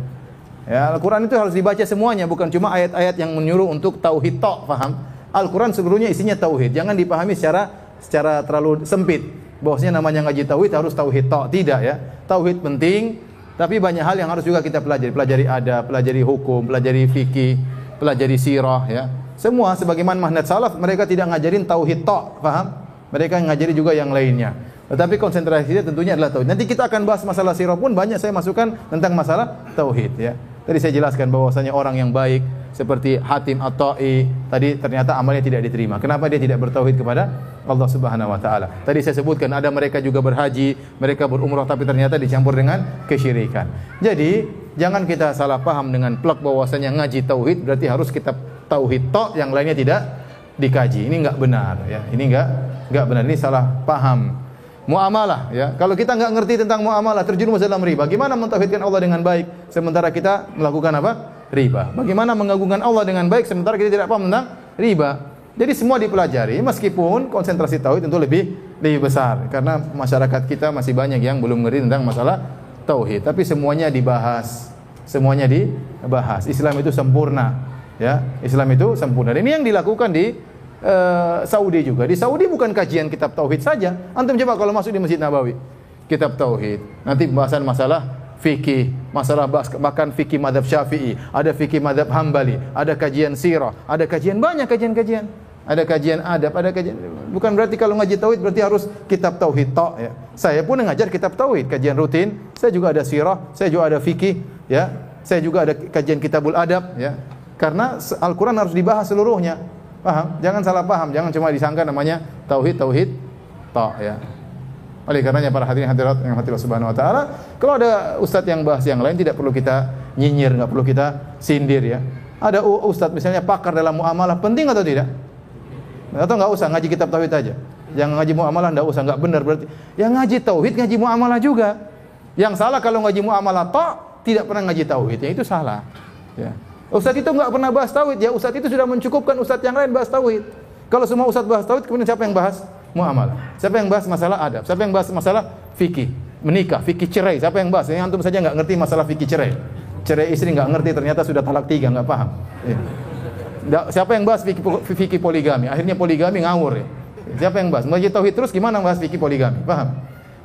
Ya, Al-Quran itu harus dibaca semuanya, bukan cuma ayat-ayat yang menyuruh untuk tauhid tok, paham? Al-Quran seluruhnya isinya tauhid. Jangan dipahami secara secara terlalu sempit. Bahwasanya namanya ngaji tauhid harus tauhid tok, tidak ya. Tauhid penting, tapi banyak hal yang harus juga kita pelajari. Pelajari adab, pelajari hukum, pelajari fikih, pelajari sirah ya. Semua sebagaimana manhaj salaf mereka tidak ngajarin tauhid tok, paham? Mereka ngajari juga yang lainnya. Tetapi konsentrasinya tentunya adalah tauhid. Nanti kita akan bahas masalah sirah pun banyak saya masukkan tentang masalah tauhid ya. Tadi saya jelaskan bahwasanya orang yang baik seperti Hatim At-Ta'i tadi ternyata amalnya tidak diterima. Kenapa dia tidak bertauhid kepada Allah Subhanahu wa taala? Tadi saya sebutkan ada mereka juga berhaji, mereka berumrah tapi ternyata dicampur dengan kesyirikan. Jadi, jangan kita salah paham dengan plek bahwasanya ngaji tauhid berarti harus kita tauhid tok yang lainnya tidak dikaji. Ini enggak benar ya. Ini enggak enggak benar. Ini salah paham muamalah ya. Kalau kita nggak ngerti tentang muamalah terjerumus dalam riba, gimana mentauhidkan Allah dengan baik sementara kita melakukan apa? riba. Bagaimana mengagungkan Allah dengan baik sementara kita tidak paham tentang riba. Jadi semua dipelajari meskipun konsentrasi tauhid tentu lebih lebih besar karena masyarakat kita masih banyak yang belum ngerti tentang masalah tauhid, tapi semuanya dibahas. Semuanya dibahas. Islam itu sempurna, ya. Islam itu sempurna. Dan ini yang dilakukan di uh, Saudi juga. Di Saudi bukan kajian kitab tauhid saja. Antum coba kalau masuk di Masjid Nabawi, kitab tauhid. Nanti pembahasan masalah fikih, masalah bahkan fikih madhab syafi'i, ada fikih madhab hambali, ada kajian sirah, ada kajian banyak kajian-kajian. Ada kajian adab, ada kajian. Bukan berarti kalau ngaji tauhid berarti harus kitab tauhid tok ya. Saya pun ngajar kitab tauhid, kajian rutin. Saya juga ada sirah, saya juga ada fikih, ya. Saya juga ada kajian kitabul adab, ya. Karena Al-Qur'an harus dibahas seluruhnya. Paham? Jangan salah paham, jangan cuma disangka namanya tauhid tauhid tok ya. Oleh karenanya para hadirin hadirat yang hati Subhanahu wa taala, kalau ada ustadz yang bahas yang lain tidak perlu kita nyinyir, enggak perlu kita sindir ya. Ada ustadz misalnya pakar dalam muamalah, penting atau tidak? Atau enggak usah ngaji kitab tauhid aja. Yang ngaji muamalah enggak usah, enggak benar berarti. Yang ngaji tauhid ngaji muamalah juga. Yang salah kalau ngaji muamalah tok tidak pernah ngaji tauhid, ya itu salah. Ya. Ustadz itu nggak pernah bahas tauhid ya. Ustadz itu sudah mencukupkan ustadz yang lain bahas tauhid. Kalau semua ustadz bahas tauhid, kemudian siapa yang bahas muamalah? Siapa yang bahas masalah adab? Siapa yang bahas masalah fikih, menikah, fikih cerai? Siapa yang bahas? Yang antum saja nggak ngerti masalah fikih cerai. Cerai istri nggak ngerti, ternyata sudah talak tiga, nggak paham. Ya. Siapa yang bahas fikih, poligami? Akhirnya poligami ngawur ya. Siapa yang bahas? Mengaji tauhid terus gimana bahas fikih poligami? Paham?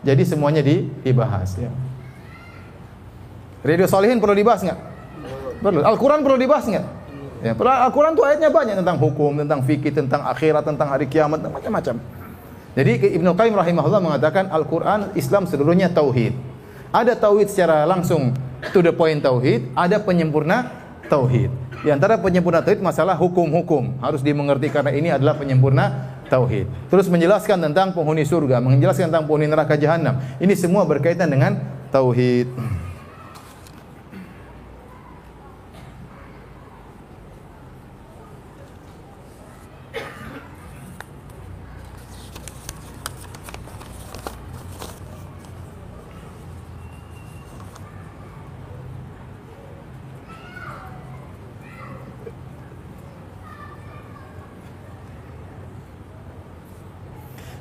Jadi semuanya di, dibahas ya. Radio Solihin perlu dibahas nggak? Perlu. Al-Quran perlu dibahas nggak? Ya, Al-Quran tuh ayatnya banyak tentang hukum, tentang fikih, tentang akhirat, tentang hari kiamat, macam-macam. Jadi Ibnu Qayyim rahimahullah mengatakan Al-Quran Islam seluruhnya tauhid. Ada tauhid secara langsung to the point tauhid, ada penyempurna tauhid. Di antara penyempurna tauhid masalah hukum-hukum harus dimengerti karena ini adalah penyempurna tauhid. Terus menjelaskan tentang penghuni surga, menjelaskan tentang penghuni neraka jahanam. Ini semua berkaitan dengan tauhid.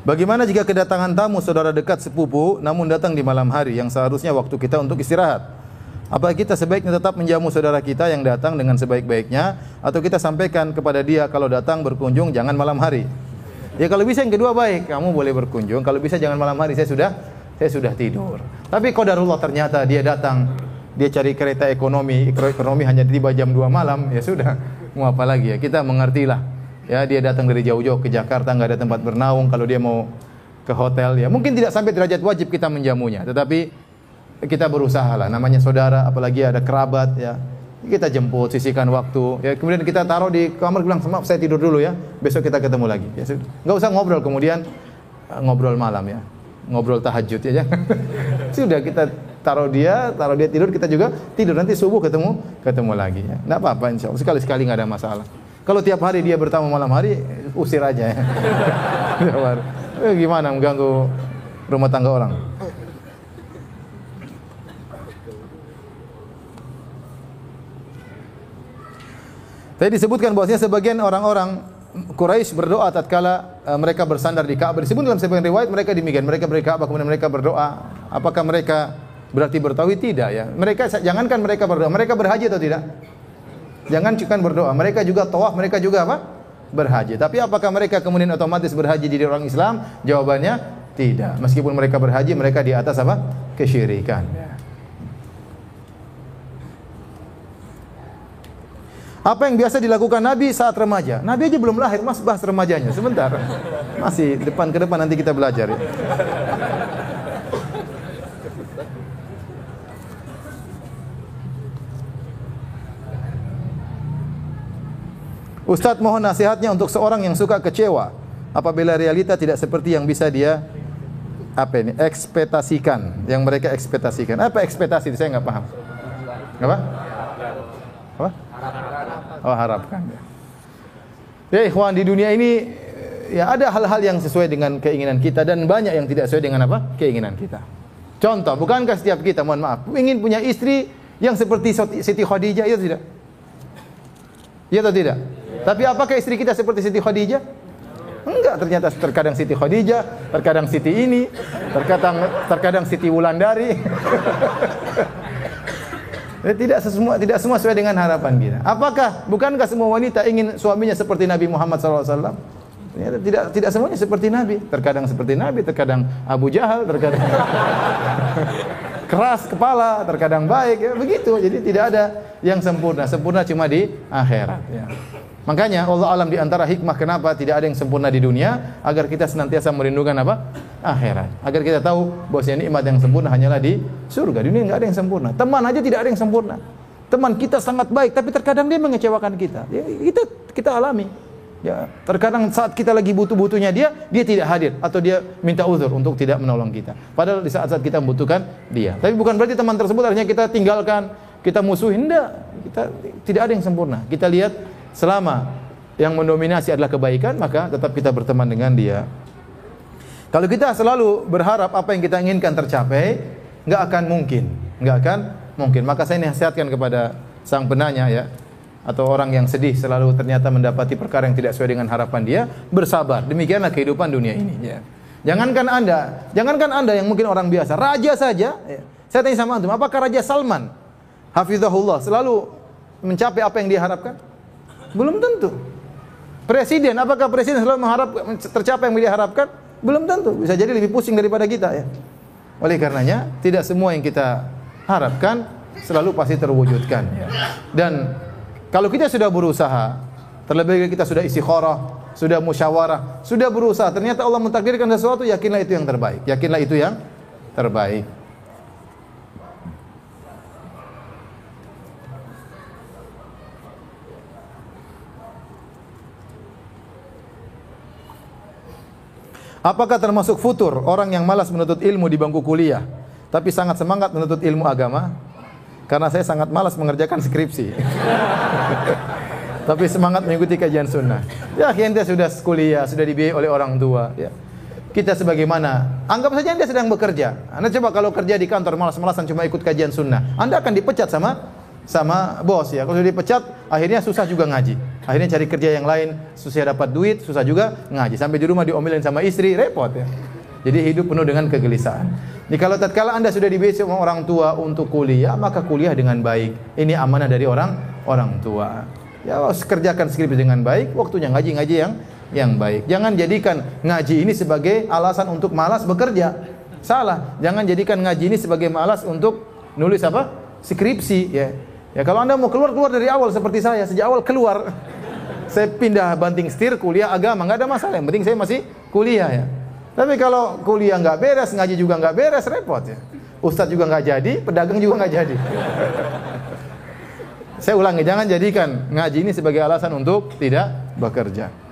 Bagaimana jika kedatangan tamu saudara dekat sepupu namun datang di malam hari yang seharusnya waktu kita untuk istirahat? Apa kita sebaiknya tetap menjamu saudara kita yang datang dengan sebaik-baiknya atau kita sampaikan kepada dia kalau datang berkunjung jangan malam hari? Ya kalau bisa yang kedua baik, kamu boleh berkunjung. Kalau bisa jangan malam hari, saya sudah saya sudah tidur. Tapi qadarullah ternyata dia datang dia cari kereta ekonomi, ekonomi hanya tiba jam 2 malam, ya sudah. Mau apa lagi ya? Kita mengertilah. Ya, dia datang dari jauh-jauh ke Jakarta nggak ada tempat bernaung kalau dia mau ke hotel ya. Mungkin tidak sampai derajat wajib kita menjamunya, tetapi kita berusaha lah. Namanya saudara, apalagi ada kerabat ya. Kita jemput, sisihkan waktu. Ya, kemudian kita taruh di kamar bilang, "Maaf, saya tidur dulu ya. Besok kita ketemu lagi." Ya, nggak usah ngobrol kemudian eh, ngobrol malam ya. Ngobrol tahajud ya. Sudah kita taruh dia, taruh dia tidur, kita juga tidur. Nanti subuh ketemu, ketemu lagi ya. Enggak apa-apa insya Allah. Sekali-sekali nggak ada masalah. Kalau tiap hari dia bertamu malam hari, usir aja ya. eh, gimana mengganggu rumah tangga orang? Tadi disebutkan bahwasanya sebagian orang-orang Quraisy berdoa tatkala uh, mereka bersandar di Ka'bah. Disebut dalam sebagian riwayat mereka demikian, mereka beri Ka'bah kemudian mereka berdoa. Apakah mereka berarti bertauhid? Tidak ya. Mereka jangankan mereka berdoa, mereka berhaji atau tidak? Jangan cuma berdoa, mereka juga tawaf, mereka juga apa? Berhaji. Tapi apakah mereka kemudian otomatis berhaji jadi orang Islam? Jawabannya tidak. Meskipun mereka berhaji, mereka di atas apa? Kesyirikan. Apa yang biasa dilakukan Nabi saat remaja? Nabi aja belum lahir, mas bahas remajanya. Sebentar. Masih depan ke depan nanti kita belajar ya. Ustadz mohon nasihatnya untuk seorang yang suka kecewa apabila realita tidak seperti yang bisa dia apa ini ekspektasikan yang mereka ekspektasikan apa ekspektasi saya nggak paham apa apa Oh harapkan. Ya ikhwan di dunia ini ya ada hal-hal yang sesuai dengan keinginan kita dan banyak yang tidak sesuai dengan apa? keinginan kita. Contoh, bukankah setiap kita mohon maaf ingin punya istri yang seperti Siti Khadijah ya tidak? Ya atau tidak? Tapi apakah istri kita seperti Siti Khadijah? Enggak, ternyata terkadang Siti Khadijah, terkadang Siti ini, terkadang terkadang Siti Wulandari. Eh, tidak semua tidak semua sesuai dengan harapan kita. Apakah bukankah semua wanita ingin suaminya seperti Nabi Muhammad SAW? Ya, tidak tidak semuanya seperti Nabi. Terkadang seperti Nabi, terkadang Abu Jahal, terkadang keras kepala, terkadang baik, ya begitu. Jadi tidak ada yang sempurna. Sempurna cuma di akhirat. Ya. Makanya Allah alam di antara hikmah kenapa tidak ada yang sempurna di dunia agar kita senantiasa merindukan apa? akhirat. Agar kita tahu bahwasanya nikmat yang sempurna hanyalah di surga. Dunia enggak ada yang sempurna. Teman aja tidak ada yang sempurna. Teman kita sangat baik tapi terkadang dia mengecewakan kita. Ya, itu kita alami. Ya, terkadang saat kita lagi butuh-butuhnya dia, dia tidak hadir atau dia minta uzur untuk tidak menolong kita. Padahal di saat-saat kita membutuhkan dia. Tapi bukan berarti teman tersebut akhirnya kita tinggalkan, kita musuhin enggak. Kita tidak ada yang sempurna. Kita lihat selama yang mendominasi adalah kebaikan, maka tetap kita berteman dengan dia. Kalau kita selalu berharap apa yang kita inginkan tercapai, nggak akan mungkin, nggak akan mungkin. Maka saya nasihatkan kepada sang penanya ya, atau orang yang sedih selalu ternyata mendapati perkara yang tidak sesuai dengan harapan dia, bersabar. Demikianlah kehidupan dunia ini. Ya. Jangankan anda, jangankan anda yang mungkin orang biasa, raja saja. Ya. Saya tanya sama antum, apakah Raja Salman, Hafizahullah, selalu mencapai apa yang dia harapkan? Belum tentu. Presiden, apakah presiden selalu mengharap tercapai yang dia harapkan? Belum tentu. Bisa jadi lebih pusing daripada kita ya. Oleh karenanya, tidak semua yang kita harapkan selalu pasti terwujudkan. Ya. Dan kalau kita sudah berusaha, terlebih kita sudah istikharah, sudah musyawarah, sudah berusaha, ternyata Allah mentakdirkan sesuatu, yakinlah itu yang terbaik. Yakinlah itu yang terbaik. Apakah termasuk futur orang yang malas menuntut ilmu di bangku kuliah, tapi sangat semangat menuntut ilmu agama? Karena saya sangat malas mengerjakan skripsi. tapi semangat mengikuti kajian sunnah. Ya, kita sudah kuliah, sudah dibiayai oleh orang tua. Ya. Kita sebagaimana, anggap saja Anda sedang bekerja. Anda coba kalau kerja di kantor malas-malasan cuma ikut kajian sunnah. Anda akan dipecat sama sama bos ya. Kalau sudah dipecat, akhirnya susah juga ngaji. Akhirnya cari kerja yang lain, susah dapat duit, susah juga ngaji. Sampai di rumah diomelin sama istri, repot ya. Jadi hidup penuh dengan kegelisahan. Jadi kalau tatkala Anda sudah dibiayai sama orang tua untuk kuliah, maka kuliah dengan baik. Ini amanah dari orang orang tua. Ya, kerjakan skripsi dengan baik, waktunya ngaji-ngaji yang yang baik. Jangan jadikan ngaji ini sebagai alasan untuk malas bekerja. Salah. Jangan jadikan ngaji ini sebagai malas untuk nulis apa? Skripsi ya. Ya kalau Anda mau keluar keluar dari awal seperti saya, sejak awal keluar. saya pindah banting setir kuliah agama, nggak ada masalah. Yang penting saya masih kuliah ya. Tapi kalau kuliah nggak beres, ngaji juga nggak beres, repot ya. Ustadz juga nggak jadi, pedagang juga nggak jadi. saya ulangi, jangan jadikan ngaji ini sebagai alasan untuk tidak bekerja.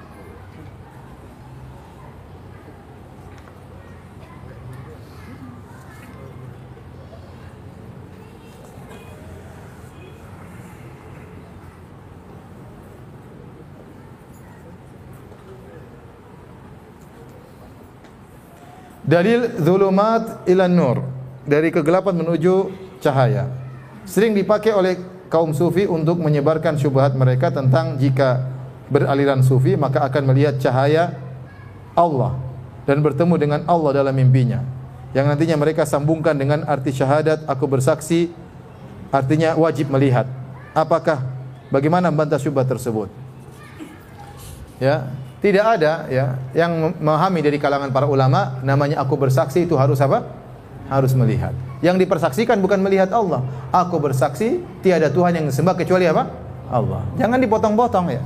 Dalil zulumat ila nur dari kegelapan menuju cahaya. Sering dipakai oleh kaum sufi untuk menyebarkan syubhat mereka tentang jika beraliran sufi maka akan melihat cahaya Allah dan bertemu dengan Allah dalam mimpinya. Yang nantinya mereka sambungkan dengan arti syahadat aku bersaksi artinya wajib melihat. Apakah bagaimana membantah syubhat tersebut? Ya, tidak ada ya yang memahami dari kalangan para ulama namanya aku bersaksi itu harus apa? Harus melihat. Yang dipersaksikan bukan melihat Allah. Aku bersaksi tiada Tuhan yang disembah kecuali apa? Allah. Jangan dipotong-potong ya.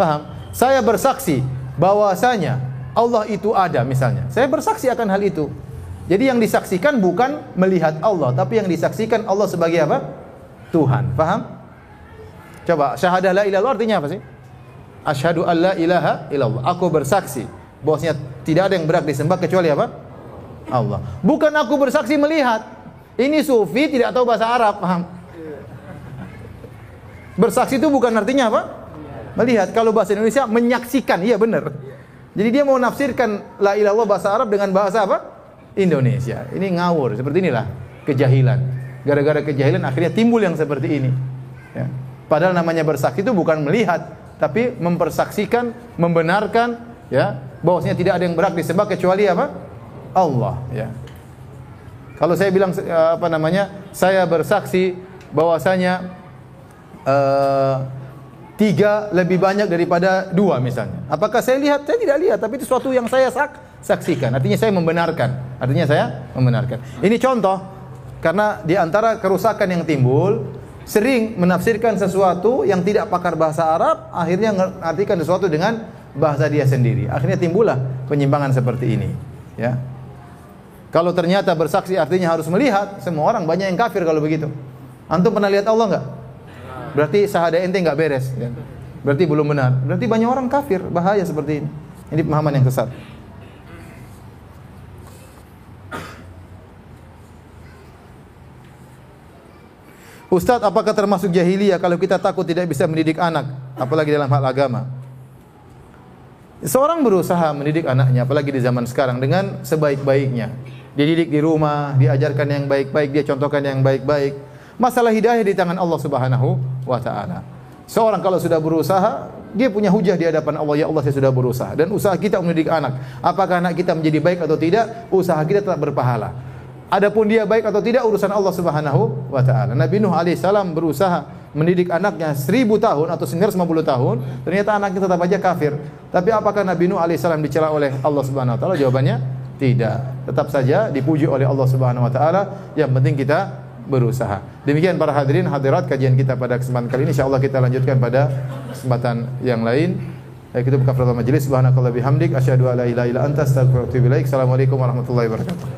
Paham? Saya bersaksi bahwasanya Allah itu ada misalnya. Saya bersaksi akan hal itu. Jadi yang disaksikan bukan melihat Allah, tapi yang disaksikan Allah sebagai apa? Tuhan. Paham? Coba syahadah la ilaha artinya apa sih? Asyhadu alla ilaha illallah. Aku bersaksi bahwasanya tidak ada yang berhak disembah kecuali apa? Allah. Bukan aku bersaksi melihat. Ini sufi tidak tahu bahasa Arab, paham? Bersaksi itu bukan artinya apa? Melihat. Kalau bahasa Indonesia menyaksikan, iya benar. Jadi dia mau nafsirkan la ilallah bahasa Arab dengan bahasa apa? Indonesia. Ini ngawur, seperti inilah kejahilan. Gara-gara kejahilan akhirnya timbul yang seperti ini. Ya. Padahal namanya bersaksi itu bukan melihat, tapi mempersaksikan, membenarkan ya, bahwasanya tidak ada yang berhak disembah kecuali apa? Allah, ya. Kalau saya bilang eh, apa namanya? Saya bersaksi bahwasanya uh, tiga lebih banyak daripada dua misalnya. Apakah saya lihat? Saya tidak lihat, tapi itu sesuatu yang saya sak saksikan. Artinya saya membenarkan. Artinya saya membenarkan. Ini contoh karena di antara kerusakan yang timbul sering menafsirkan sesuatu yang tidak pakar bahasa Arab, akhirnya mengartikan sesuatu dengan bahasa dia sendiri. Akhirnya timbullah penyimpangan seperti ini. Ya. Kalau ternyata bersaksi artinya harus melihat, semua orang banyak yang kafir kalau begitu. Antum pernah lihat Allah enggak? Berarti sahada ente enggak beres. Ya. Berarti belum benar. Berarti banyak orang kafir, bahaya seperti ini. Ini pemahaman yang sesat. Ustadz, apakah termasuk jahiliyah kalau kita takut tidak bisa mendidik anak, apalagi dalam hal agama? Seorang berusaha mendidik anaknya, apalagi di zaman sekarang dengan sebaik-baiknya. Dididik di rumah, diajarkan yang baik-baik, dia contohkan yang baik-baik. Masalah hidayah di tangan Allah Subhanahu wa taala. Seorang kalau sudah berusaha, dia punya hujah di hadapan Allah, ya Allah saya sudah berusaha. Dan usaha kita mendidik anak. Apakah anak kita menjadi baik atau tidak, usaha kita tetap berpahala. Adapun dia baik atau tidak urusan Allah Subhanahu wa taala. Nabi Nuh alaihissalam berusaha mendidik anaknya seribu tahun atau 950 tahun, ternyata anaknya tetap aja kafir. Tapi apakah Nabi Nuh alaihissalam dicela oleh Allah Subhanahu wa taala? Jawabannya tidak. Tetap saja dipuji oleh Allah Subhanahu wa taala. Yang penting kita berusaha. Demikian para hadirin hadirat kajian kita pada kesempatan kali ini insyaallah kita lanjutkan pada kesempatan yang lain. Kita buka majelis subhanakallah bihamdik asyhadu alla ilaha illa anta astaghfiruka wa atubu ilaik. Assalamualaikum warahmatullahi wabarakatuh.